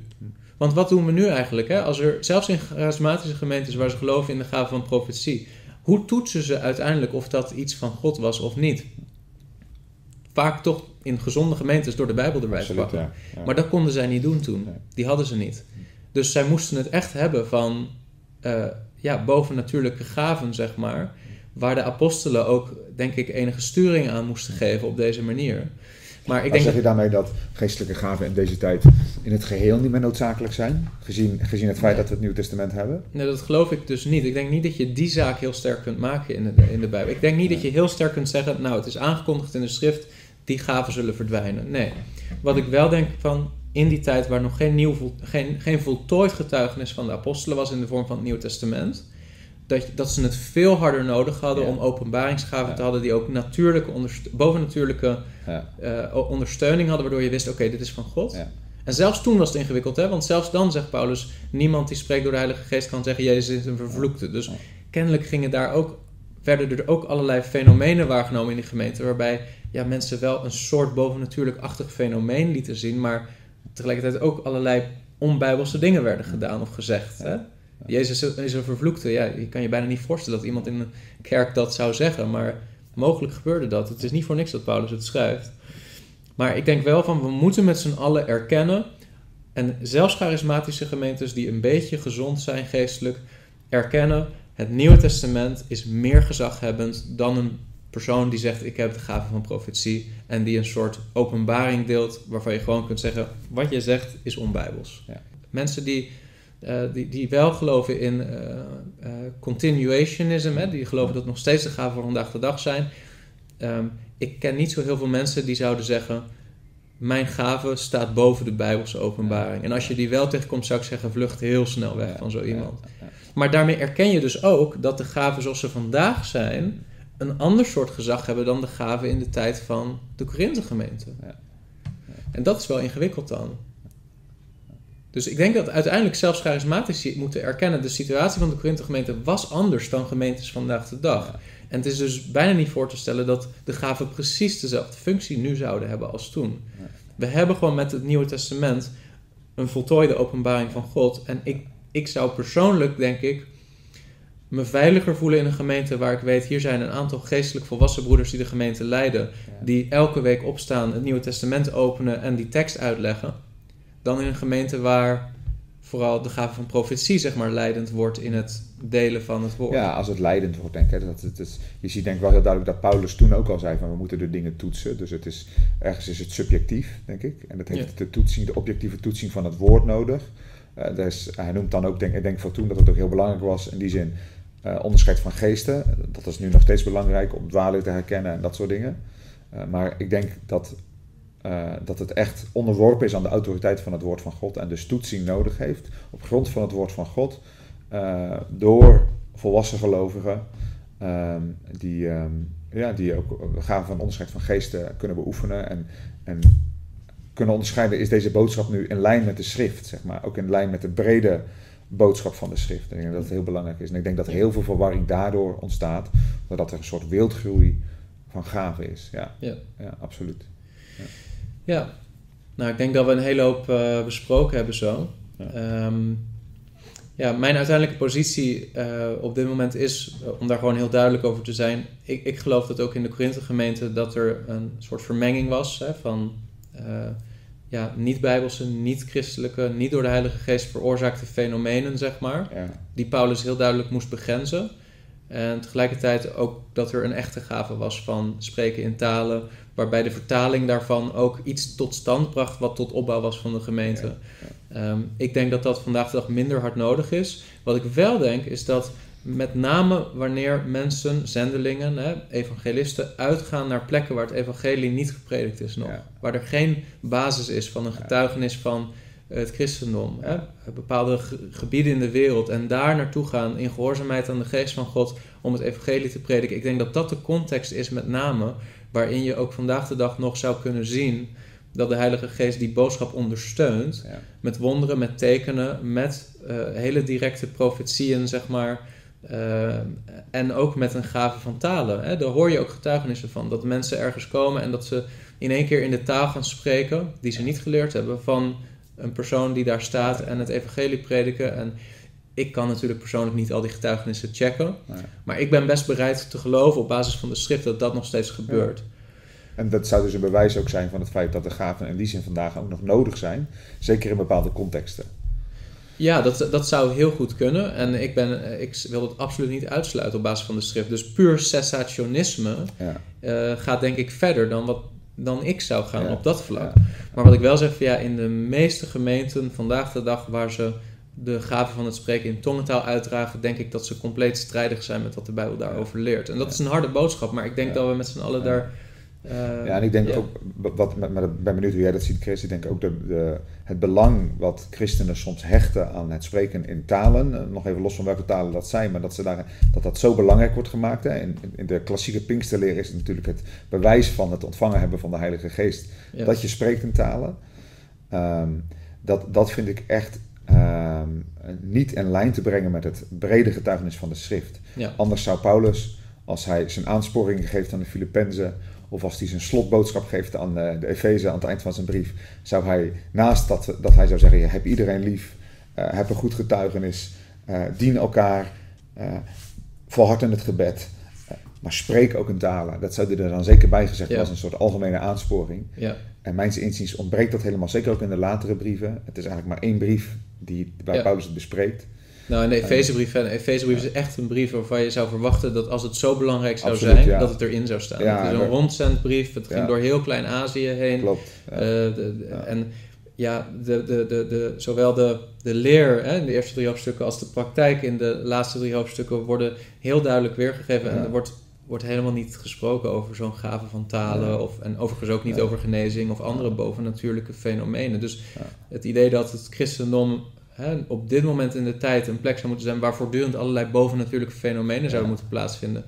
Want wat doen we nu eigenlijk? Hè? Als er, zelfs in charismatische gemeentes waar ze geloven in de gave van profetie, hoe toetsen ze uiteindelijk of dat iets van God was of niet? Vaak toch in gezonde gemeentes door de Bijbel erbij te pakken. ja. Ja. Maar dat konden zij niet doen toen. Nee. Die hadden ze niet. Dus zij moesten het echt hebben van eh, ja, bovennatuurlijke gaven, zeg maar. Waar de apostelen ook, denk ik, enige sturing aan moesten geven op deze manier. Maar ik denk zeg dat, je daarmee dat geestelijke gaven in deze tijd in het geheel niet meer noodzakelijk zijn? Gezien, gezien het feit dat we het Nieuw Testament hebben? nee, dat geloof ik dus niet. Ik denk niet dat je die zaak heel sterk kunt maken in de, in de Bijbel. Ik denk niet dat je heel sterk kunt zeggen, nou, het is aangekondigd in de schrift, die gaven zullen verdwijnen. Nee. Wat ik wel denk van, in die tijd waar nog geen, nieuw, geen, geen voltooid getuigenis van de apostelen was in de vorm van het Nieuwe Testament, dat, dat ze het veel harder nodig hadden Ja. om openbaringsgaven Ja. te hadden die ook natuurlijke bovennatuurlijke Ja. eh, o- ondersteuning hadden, waardoor je wist, oké, dit is van God. Ja. En zelfs toen was het ingewikkeld, hè? want zelfs dan zegt Paulus, niemand die spreekt door de Heilige Geest kan zeggen, Jezus is een vervloekte. Dus kennelijk gingen daar ook, werden er ook allerlei fenomenen waargenomen in die gemeente, waarbij ja, mensen wel een soort bovennatuurlijk-achtig fenomeen lieten zien, maar tegelijkertijd ook allerlei onbijbelse dingen werden gedaan of gezegd. Hè? Jezus is een vervloekte. Ja, je kan je bijna niet voorstellen dat iemand in een kerk dat zou zeggen, maar mogelijk gebeurde dat. Het is niet voor niks dat Paulus het schrijft. Maar ik denk wel van, we moeten met z'n allen erkennen, en zelfs charismatische gemeentes die een beetje gezond zijn geestelijk, erkennen, het Nieuwe Testament is meer gezaghebbend dan een persoon die zegt, ik heb de gave van profetie, en die een soort openbaring deelt, waarvan je gewoon kunt zeggen, wat je zegt is onbijbels. Ja. Mensen die, eh, die, die wel geloven in eh, continuationism, hè, die geloven dat nog steeds de gaven van vandaag de dag zijn. Ehm, ik ken niet zo heel veel mensen die zouden zeggen, mijn gave staat boven de Bijbelse openbaring. En als je die wel tegenkomt, zou ik zeggen, vlucht heel snel weg van zo iemand. Maar daarmee erken je dus ook dat de gaven zoals ze vandaag zijn, een ander soort gezag hebben dan de gaven in de tijd van de Korinthe gemeente. Ja. En dat is wel ingewikkeld dan. Dus ik denk dat uiteindelijk zelfs charismatici moeten erkennen, de situatie van de Korinthe gemeente was anders dan gemeentes vandaag de dag. Ja. En het is dus bijna niet voor te stellen dat de gaven precies dezelfde functie nu zouden hebben als toen. Ja. We hebben gewoon met het Nieuwe Testament een voltooide openbaring van God. En ik, ik zou persoonlijk, denk ik, me veiliger voelen in een gemeente waar ik weet, hier zijn een aantal geestelijk volwassen broeders die de gemeente leiden, die elke week opstaan, het Nieuwe Testament openen en die tekst uitleggen, dan in een gemeente waar vooral de gave van profetie, zeg maar, leidend wordt in het delen van het woord. Ja, als het leidend wordt, denk ik. Dat het is, je ziet denk ik wel heel duidelijk dat Paulus toen ook al zei van we moeten de dingen toetsen. Dus het is, ergens is het subjectief, denk ik. En dat heeft Ja. de toetsing, de objectieve toetsing van het woord nodig. Is, hij noemt dan ook, denk, ik denk voor toen dat het ook heel belangrijk was in die zin, eh, onderscheid van geesten. Dat is nu nog steeds belangrijk om dwaling te herkennen en dat soort dingen. Eh, maar ik denk dat, eh, dat het echt onderworpen is aan de autoriteit van het woord van God en dus toetsing nodig heeft op grond van het woord van God eh, door volwassen gelovigen ehm, die, ehm, ja, die ook gaan van onderscheid van geesten kunnen beoefenen en, en kunnen onderscheiden is deze boodschap nu in lijn met de schrift, zeg maar, ook in lijn met de brede boodschap van de schrift. En ik denk dat het heel belangrijk is. En ik denk dat heel veel verwarring daardoor ontstaat, doordat er een soort wildgroei van gaven is. Ja, Ja. ja absoluut. Ja, nou ik denk dat we een hele hoop eh, besproken hebben zo. Ja. Ehm, ja, mijn uiteindelijke positie eh, op dit moment is, eh, om daar gewoon heel duidelijk over te zijn, ik, ik geloof dat ook in de Korinthe gemeente dat er een soort vermenging was hè, van ja, niet-bijbelse, niet-christelijke, niet door de Heilige Geest veroorzaakte fenomenen, zeg maar Ja, die Paulus heel duidelijk moest begrenzen. En tegelijkertijd ook dat er een echte gave was van spreken in talen, waarbij de vertaling daarvan ook iets tot stand bracht wat tot opbouw was van de gemeente. Ehm, ik denk dat dat vandaag de dag minder hard nodig is. Wat ik wel denk is dat met name wanneer mensen, zendelingen, hè, evangelisten, uitgaan naar plekken waar het evangelie niet gepredikt is nog. Ja. Waar er geen basis is van een getuigenis van het christendom. Hè, bepaalde ge- gebieden in de wereld en daar naartoe gaan in gehoorzaamheid aan de geest van God om het evangelie te prediken. Ik denk dat dat de context is met name waarin je ook vandaag de dag nog zou kunnen zien dat de Heilige Geest die boodschap ondersteunt ja, met wonderen, met tekenen, met eh, hele directe profetieën, zeg maar. eh, en ook met een gave van talen. Hè? Daar hoor je ook getuigenissen van. Dat mensen ergens komen en dat ze in één keer in de taal gaan spreken, die ze niet geleerd hebben, van een persoon die daar staat en het evangelie prediken. En ik kan natuurlijk persoonlijk niet al die getuigenissen checken. Nee. Maar ik ben best bereid te geloven op basis van de schrift dat dat nog steeds gebeurt. En dat zou dus een bewijs ook zijn van het feit dat de gaven in die zin vandaag ook nog nodig zijn. Zeker in bepaalde contexten. Ja, dat, dat zou heel goed kunnen. En ik, ben, ik wil het absoluut niet uitsluiten op basis van de schrift. Dus puur cessationisme Ja, eh, gaat denk ik verder dan, wat, dan ik zou gaan Ja, op dat vlak. ja. Maar wat ik wel zeg, ja, in de meeste gemeenten vandaag de dag waar ze de gave van het spreken in tongentaal uitdragen, denk ik dat ze compleet strijdig zijn met wat de Bijbel daarover leert. En dat Ja. is een harde boodschap, maar ik denk Ja. dat we met z'n allen Ja. daar Eh, Ja, en ik denk ook, wat, maar maar ik ben benieuwd hoe jij dat ziet, Chris. Ik denk ook de, de, het belang wat christenen soms hechten aan het spreken in talen. eh, Nog even los van welke talen dat zijn, maar dat ze daar, dat, dat zo belangrijk wordt gemaakt. Hè. In, in de klassieke Pinksterleer is het natuurlijk het bewijs van het ontvangen hebben van de Heilige Geest. Dat je spreekt in talen. Ehm, dat, dat vind ik echt ehm, niet in lijn te brengen met het brede getuigenis van de schrift. Ja. Anders zou Paulus, als hij zijn aansporingen geeft aan de Filippenzen, of als hij zijn slotboodschap geeft aan de, de Efeze aan het eind van zijn brief, zou hij naast dat, dat hij zou zeggen, heb iedereen lief, eh, heb een goed getuigenis, eh, dien elkaar, eh volhard in het gebed, eh, maar spreek ook in talen. Dat zou hij er dan zeker bij gezegd Ja. als een soort algemene aansporing. Ja. En mijns inziens ontbreekt dat helemaal, zeker ook in de latere brieven. Het is eigenlijk maar één brief die, waar Ja. Paulus het bespreekt. Nou, in de Efezebrief, en de Efezebrief is echt een brief waarvan je zou verwachten dat als het zo belangrijk zou Absoluut, zijn, ja. dat het erin zou staan. Ja, het is een rondzendbrief, het ging Ja. door heel Klein-Azië heen. Klopt. Ja. Eh, de- de- Ja. En ja, de, de, de, de, zowel de, de leer hè, in de eerste drie hoofdstukken als de praktijk in de laatste drie hoofdstukken worden heel duidelijk weergegeven. En Ja. er wordt, wordt helemaal niet gesproken over zo'n gave van talen. Ja. Of, en overigens ook niet Ja. over genezing of andere bovennatuurlijke fenomenen. Dus Ja. het idee dat het christendom hè, op dit moment in de tijd een plek zou moeten zijn waar voortdurend allerlei bovennatuurlijke fenomenen zouden moeten plaatsvinden.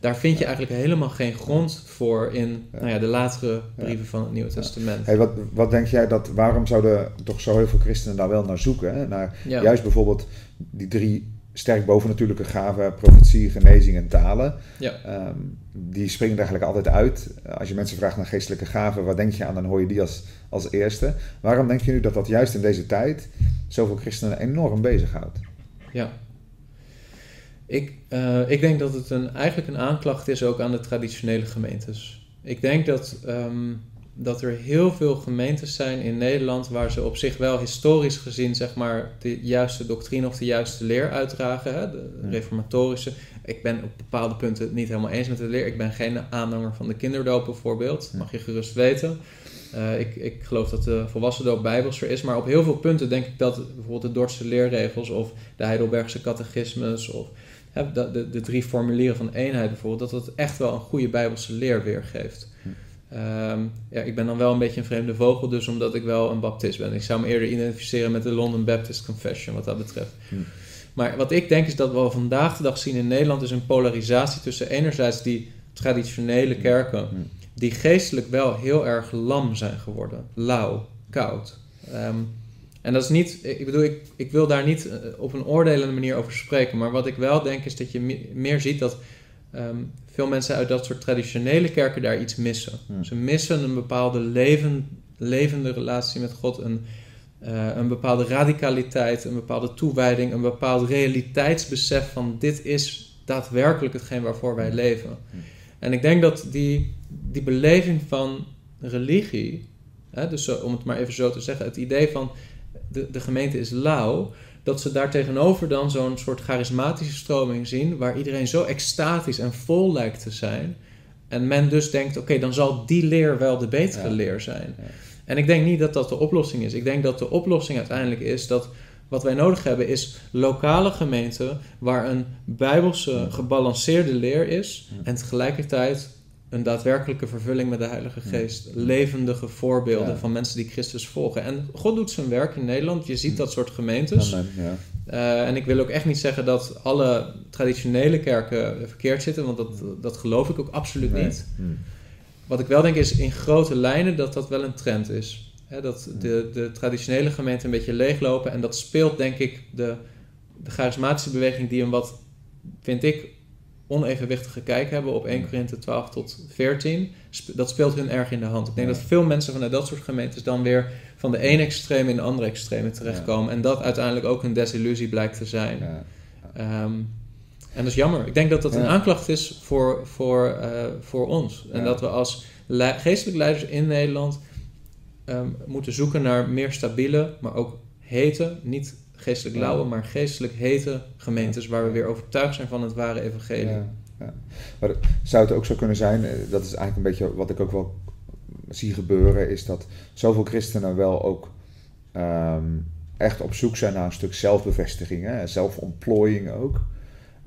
Daar vind je eigenlijk helemaal geen grond voor in nou ja, de latere brieven van het Nieuwe Testament. Hey, wat, wat denk jij dat, waarom zouden toch zo heel veel christenen daar wel naar zoeken? Hè? Naar juist bijvoorbeeld die drie sterk bovennatuurlijke gaven, profetie, genezing en talen. Ja. Ehm, die springen er eigenlijk altijd uit. Als je mensen vraagt naar geestelijke gaven, waar denk je aan, dan hoor je die als, als eerste. Waarom denk je nu dat dat juist in deze tijd zoveel christenen enorm bezighoudt? Ja. Ik, eh, ik denk dat het een, eigenlijk een aanklacht is ook aan de traditionele gemeentes. Ik denk dat, ehm, dat er heel veel gemeentes zijn in Nederland waar ze op zich wel historisch gezien zeg maar, de juiste doctrine of de juiste leer uitdragen. Hè? De reformatorische. Ik ben op bepaalde punten het niet helemaal eens met de leer. Ik ben geen aanhanger van de kinderdoop bijvoorbeeld. Mag je gerust weten. Eh, ik, ik geloof dat de volwassen doop bijbelser is. Maar op heel veel punten denk ik dat bijvoorbeeld de Dordtse leerregels of de Heidelbergse catechismus of hè, de, de, de drie formulieren van eenheid bijvoorbeeld, dat dat echt wel een goede bijbelse leer weergeeft. Hm. Ehm, ja, ik ben dan wel een beetje een vreemde vogel, dus omdat ik wel een baptist ben. Ik zou me eerder identificeren met de London Baptist Confession wat dat betreft. Hm. Maar wat ik denk is dat we al vandaag de dag zien in Nederland is een polarisatie tussen enerzijds die traditionele kerken, Hm. die geestelijk wel heel erg lam zijn geworden. Lauw, koud. Ehm, en dat is niet, ik bedoel, ik, ik wil daar niet eh, op een oordelende manier over spreken, maar wat ik wel denk is dat je me- meer ziet dat ehm, veel mensen uit dat soort traditionele kerken daar iets missen. Hmm. Ze missen een bepaalde leven, levende relatie met God, een, eh, een bepaalde radicaliteit, een bepaalde toewijding, een bepaald realiteitsbesef van dit is daadwerkelijk hetgeen waarvoor wij leven. Hmm. En ik denk dat die, die beleving van religie, hè, dus om het maar even zo te zeggen, het idee van de, de gemeente is lauw, dat ze daar tegenover dan zo'n soort charismatische stroming zien, waar iedereen zo extatisch en vol lijkt te zijn. En men dus denkt, oké, dan zal die leer wel de betere Ja. leer zijn. Ja. En ik denk niet dat dat de oplossing is. Ik denk dat de oplossing uiteindelijk is dat wat wij nodig hebben is lokale gemeenten waar een bijbelse gebalanceerde leer is en tegelijkertijd een daadwerkelijke vervulling met de Heilige. Geest. Levendige voorbeelden Ja. van mensen die Christus volgen. En God doet zijn werk in Nederland. Je ziet Ja. dat soort gemeentes. Amen, ja. Eh, en ik wil ook echt niet zeggen dat alle traditionele kerken verkeerd zitten, want dat, dat geloof ik ook absoluut Nee. niet. Hm. Wat ik wel denk is in grote lijnen dat dat wel een trend is. Hè, dat de, de traditionele gemeenten een beetje leeglopen. En dat speelt denk ik de, de charismatische beweging die een wat, vind ik, onevenwichtige kijk hebben op 1 Korinthe 12 tot 14. Sp- Dat speelt hun erg in de hand. Ik denk Ja. dat veel mensen vanuit dat soort gemeentes dan weer van de ene extreem in de andere extreme terechtkomen. En dat uiteindelijk ook een desillusie blijkt te zijn. Ja. Ehm, en dat is jammer. Ik denk dat dat een aanklacht is voor, voor, eh, voor ons. En dat we als le- geestelijk leiders in Nederland ehm, moeten zoeken naar meer stabiele, maar ook hete, niet geestelijk lauwe, maar geestelijk hete gemeentes waar we weer overtuigd zijn van het ware evangelie. Ja, ja. Maar zou het ook zo kunnen zijn, eh, dat is eigenlijk een beetje wat ik ook wel zie gebeuren, is dat zoveel christenen wel ook ehm, echt op zoek zijn naar een stuk zelfbevestiging, hè, zelfontplooiing ook.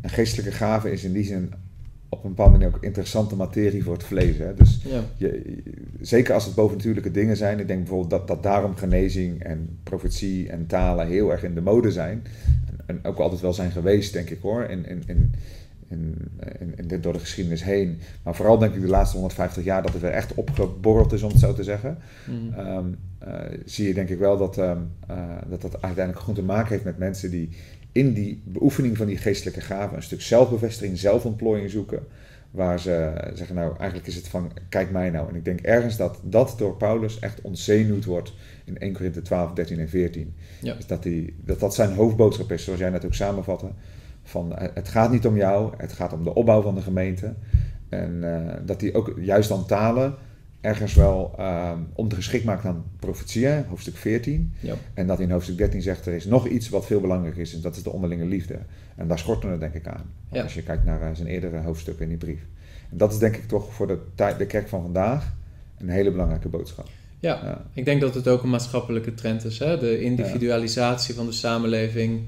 Een geestelijke gave is in die zin op een bepaalde manier ook interessante materie voor het vlees. Hè? Dus Ja. je, zeker als het bovennatuurlijke dingen zijn. Ik denk bijvoorbeeld dat, dat daarom genezing en profetie en talen heel erg in de mode zijn. En, en ook altijd wel zijn geweest, denk ik hoor. In, in, in, in, in, dit- door de geschiedenis heen. Maar vooral denk ik de laatste 150 jaar dat het weer echt opgeborreld is, om het zo te zeggen. Mhm. Ehm, eh, zie je denk ik wel dat, ehm, eh, dat dat uiteindelijk gewoon te maken heeft met mensen die in die beoefening van die geestelijke gaven een stuk zelfbevestiging, zelfontplooiing zoeken. Waar ze zeggen, nou eigenlijk is het van, kijk mij nou. En ik denk ergens dat dat door Paulus echt ontzenuwd wordt in 1 Korinthe 12, 13 en 14. Ja. Dus dat, die, dat dat zijn hoofdboodschap is, zoals jij net ook samenvatte. Van, eh, het gaat niet om jou, het gaat om de opbouw van de gemeente. En eh, dat die ook juist dan talen ergens wel uh, ondergeschikt maakt aan profetieën, hoofdstuk 14. Ja. En dat in hoofdstuk 13 zegt er is nog iets wat veel belangrijker is, en dat is de onderlinge liefde. En daar schorten we denk ik aan. Ja. Als je kijkt naar eh, zijn eerdere hoofdstukken in die brief. En dat is denk ik toch voor de, tijd, de kerk van vandaag een hele belangrijke boodschap. Ja. Ja. Ik denk dat het ook een maatschappelijke trend is. Hè? De individualisatie van de samenleving.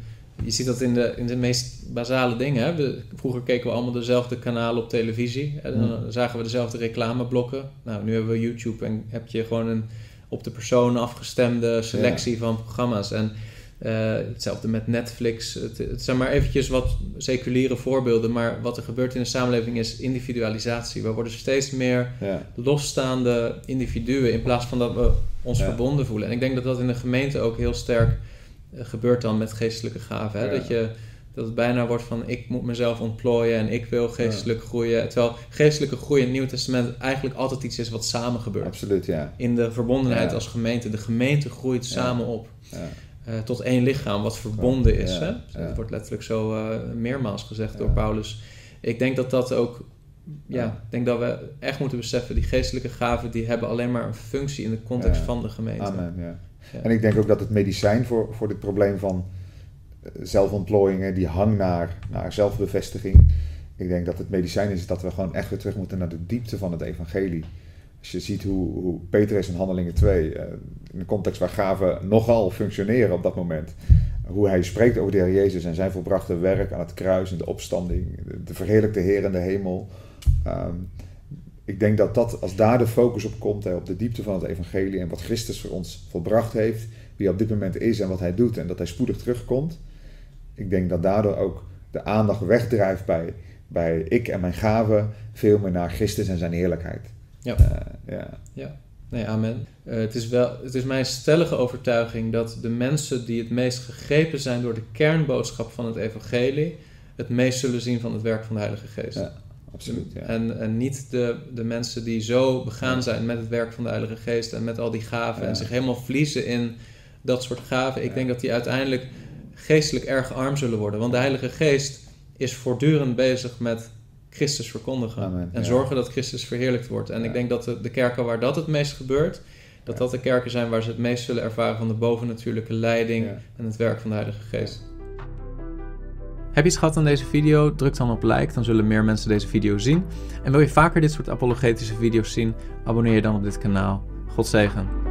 Je ziet dat in de, in de meest basale dingen. Hè? We- vroeger keken we allemaal dezelfde kanalen op televisie. En dan zagen we dezelfde reclameblokken. Nou, nu hebben we YouTube en heb je gewoon een op de persoon afgestemde selectie van programma's. En eh, hetzelfde met Netflix. Het, het zijn maar eventjes wat seculiere voorbeelden. Maar wat er gebeurt in de samenleving is individualisatie. We worden steeds meer Ja, losstaande individuen in plaats van dat we ons Ja. verbonden voelen. En ik denk dat dat in de gemeente ook heel sterk gebeurt dan met geestelijke gaven. Hè? Ja. Dat, je, dat het bijna wordt van ik moet mezelf ontplooien en ik wil geestelijk groeien. Terwijl geestelijke groei in het Nieuwe Testament eigenlijk altijd iets is wat samen gebeurt. absoluut, ja. In de verbondenheid Ja. als gemeente. De gemeente groeit samen op. ja. eh, tot één lichaam wat verbonden is. Hè? Dat wordt letterlijk zo eh, meermaals gezegd door Paulus. Ik denk dat dat ook... Ja, Ja. ik denk dat we echt moeten beseffen... die geestelijke gaven die hebben alleen maar een functie... in de context Ja. van de gemeente. Amen, ja. En ik denk ook dat het medicijn voor, voor dit probleem van eh, zelfontplooiingen, die hang naar, naar zelfbevestiging. Ik denk dat het medicijn is dat we gewoon echt weer terug moeten naar de diepte van het evangelie. Als je ziet hoe, hoe Petrus in Handelingen 2, eh, in de context waar gaven nogal functioneren op dat moment, hoe hij spreekt over de Heer Jezus en zijn volbrachte werk aan het kruis en de opstanding, de, de verheerlijkte Heer in de hemel. Ehm, ik denk dat, dat als daar de focus op komt, hè, op de diepte van het evangelie en wat Christus voor ons volbracht heeft, wie hij op dit moment is en wat hij doet en dat hij spoedig terugkomt. Ik denk dat daardoor ook de aandacht wegdrijft bij, bij ik en mijn gaven veel meer naar Christus en zijn heerlijkheid. Ja. Eh, ja. Nee, amen. Eh, het, is wel, het is mijn stellige overtuiging dat de mensen die het meest gegrepen zijn door de kernboodschap van het evangelie, het meest zullen zien van het werk van de Heilige Geest. Ja, absoluut. Ja. En, en niet de, de mensen die zo begaan zijn met het werk van de Heilige Geest en met al die gaven en zich helemaal verliezen in dat soort gaven. Ik denk dat die uiteindelijk geestelijk erg arm zullen worden. Want de Heilige Geest is voortdurend bezig met Christus verkondigen. Amen, en ja. zorgen dat Christus verheerlijkt wordt. En Ja. ik denk dat de, de kerken waar dat het meest gebeurt, dat Ja. dat de kerken zijn waar ze het meest zullen ervaren van de bovennatuurlijke leiding en het werk van de Heilige Geest. Heb je iets gehad aan deze video? Druk dan op like, dan zullen meer mensen deze video zien. En wil je vaker dit soort apologetische video's zien? Abonneer je dan op dit kanaal. God zegen.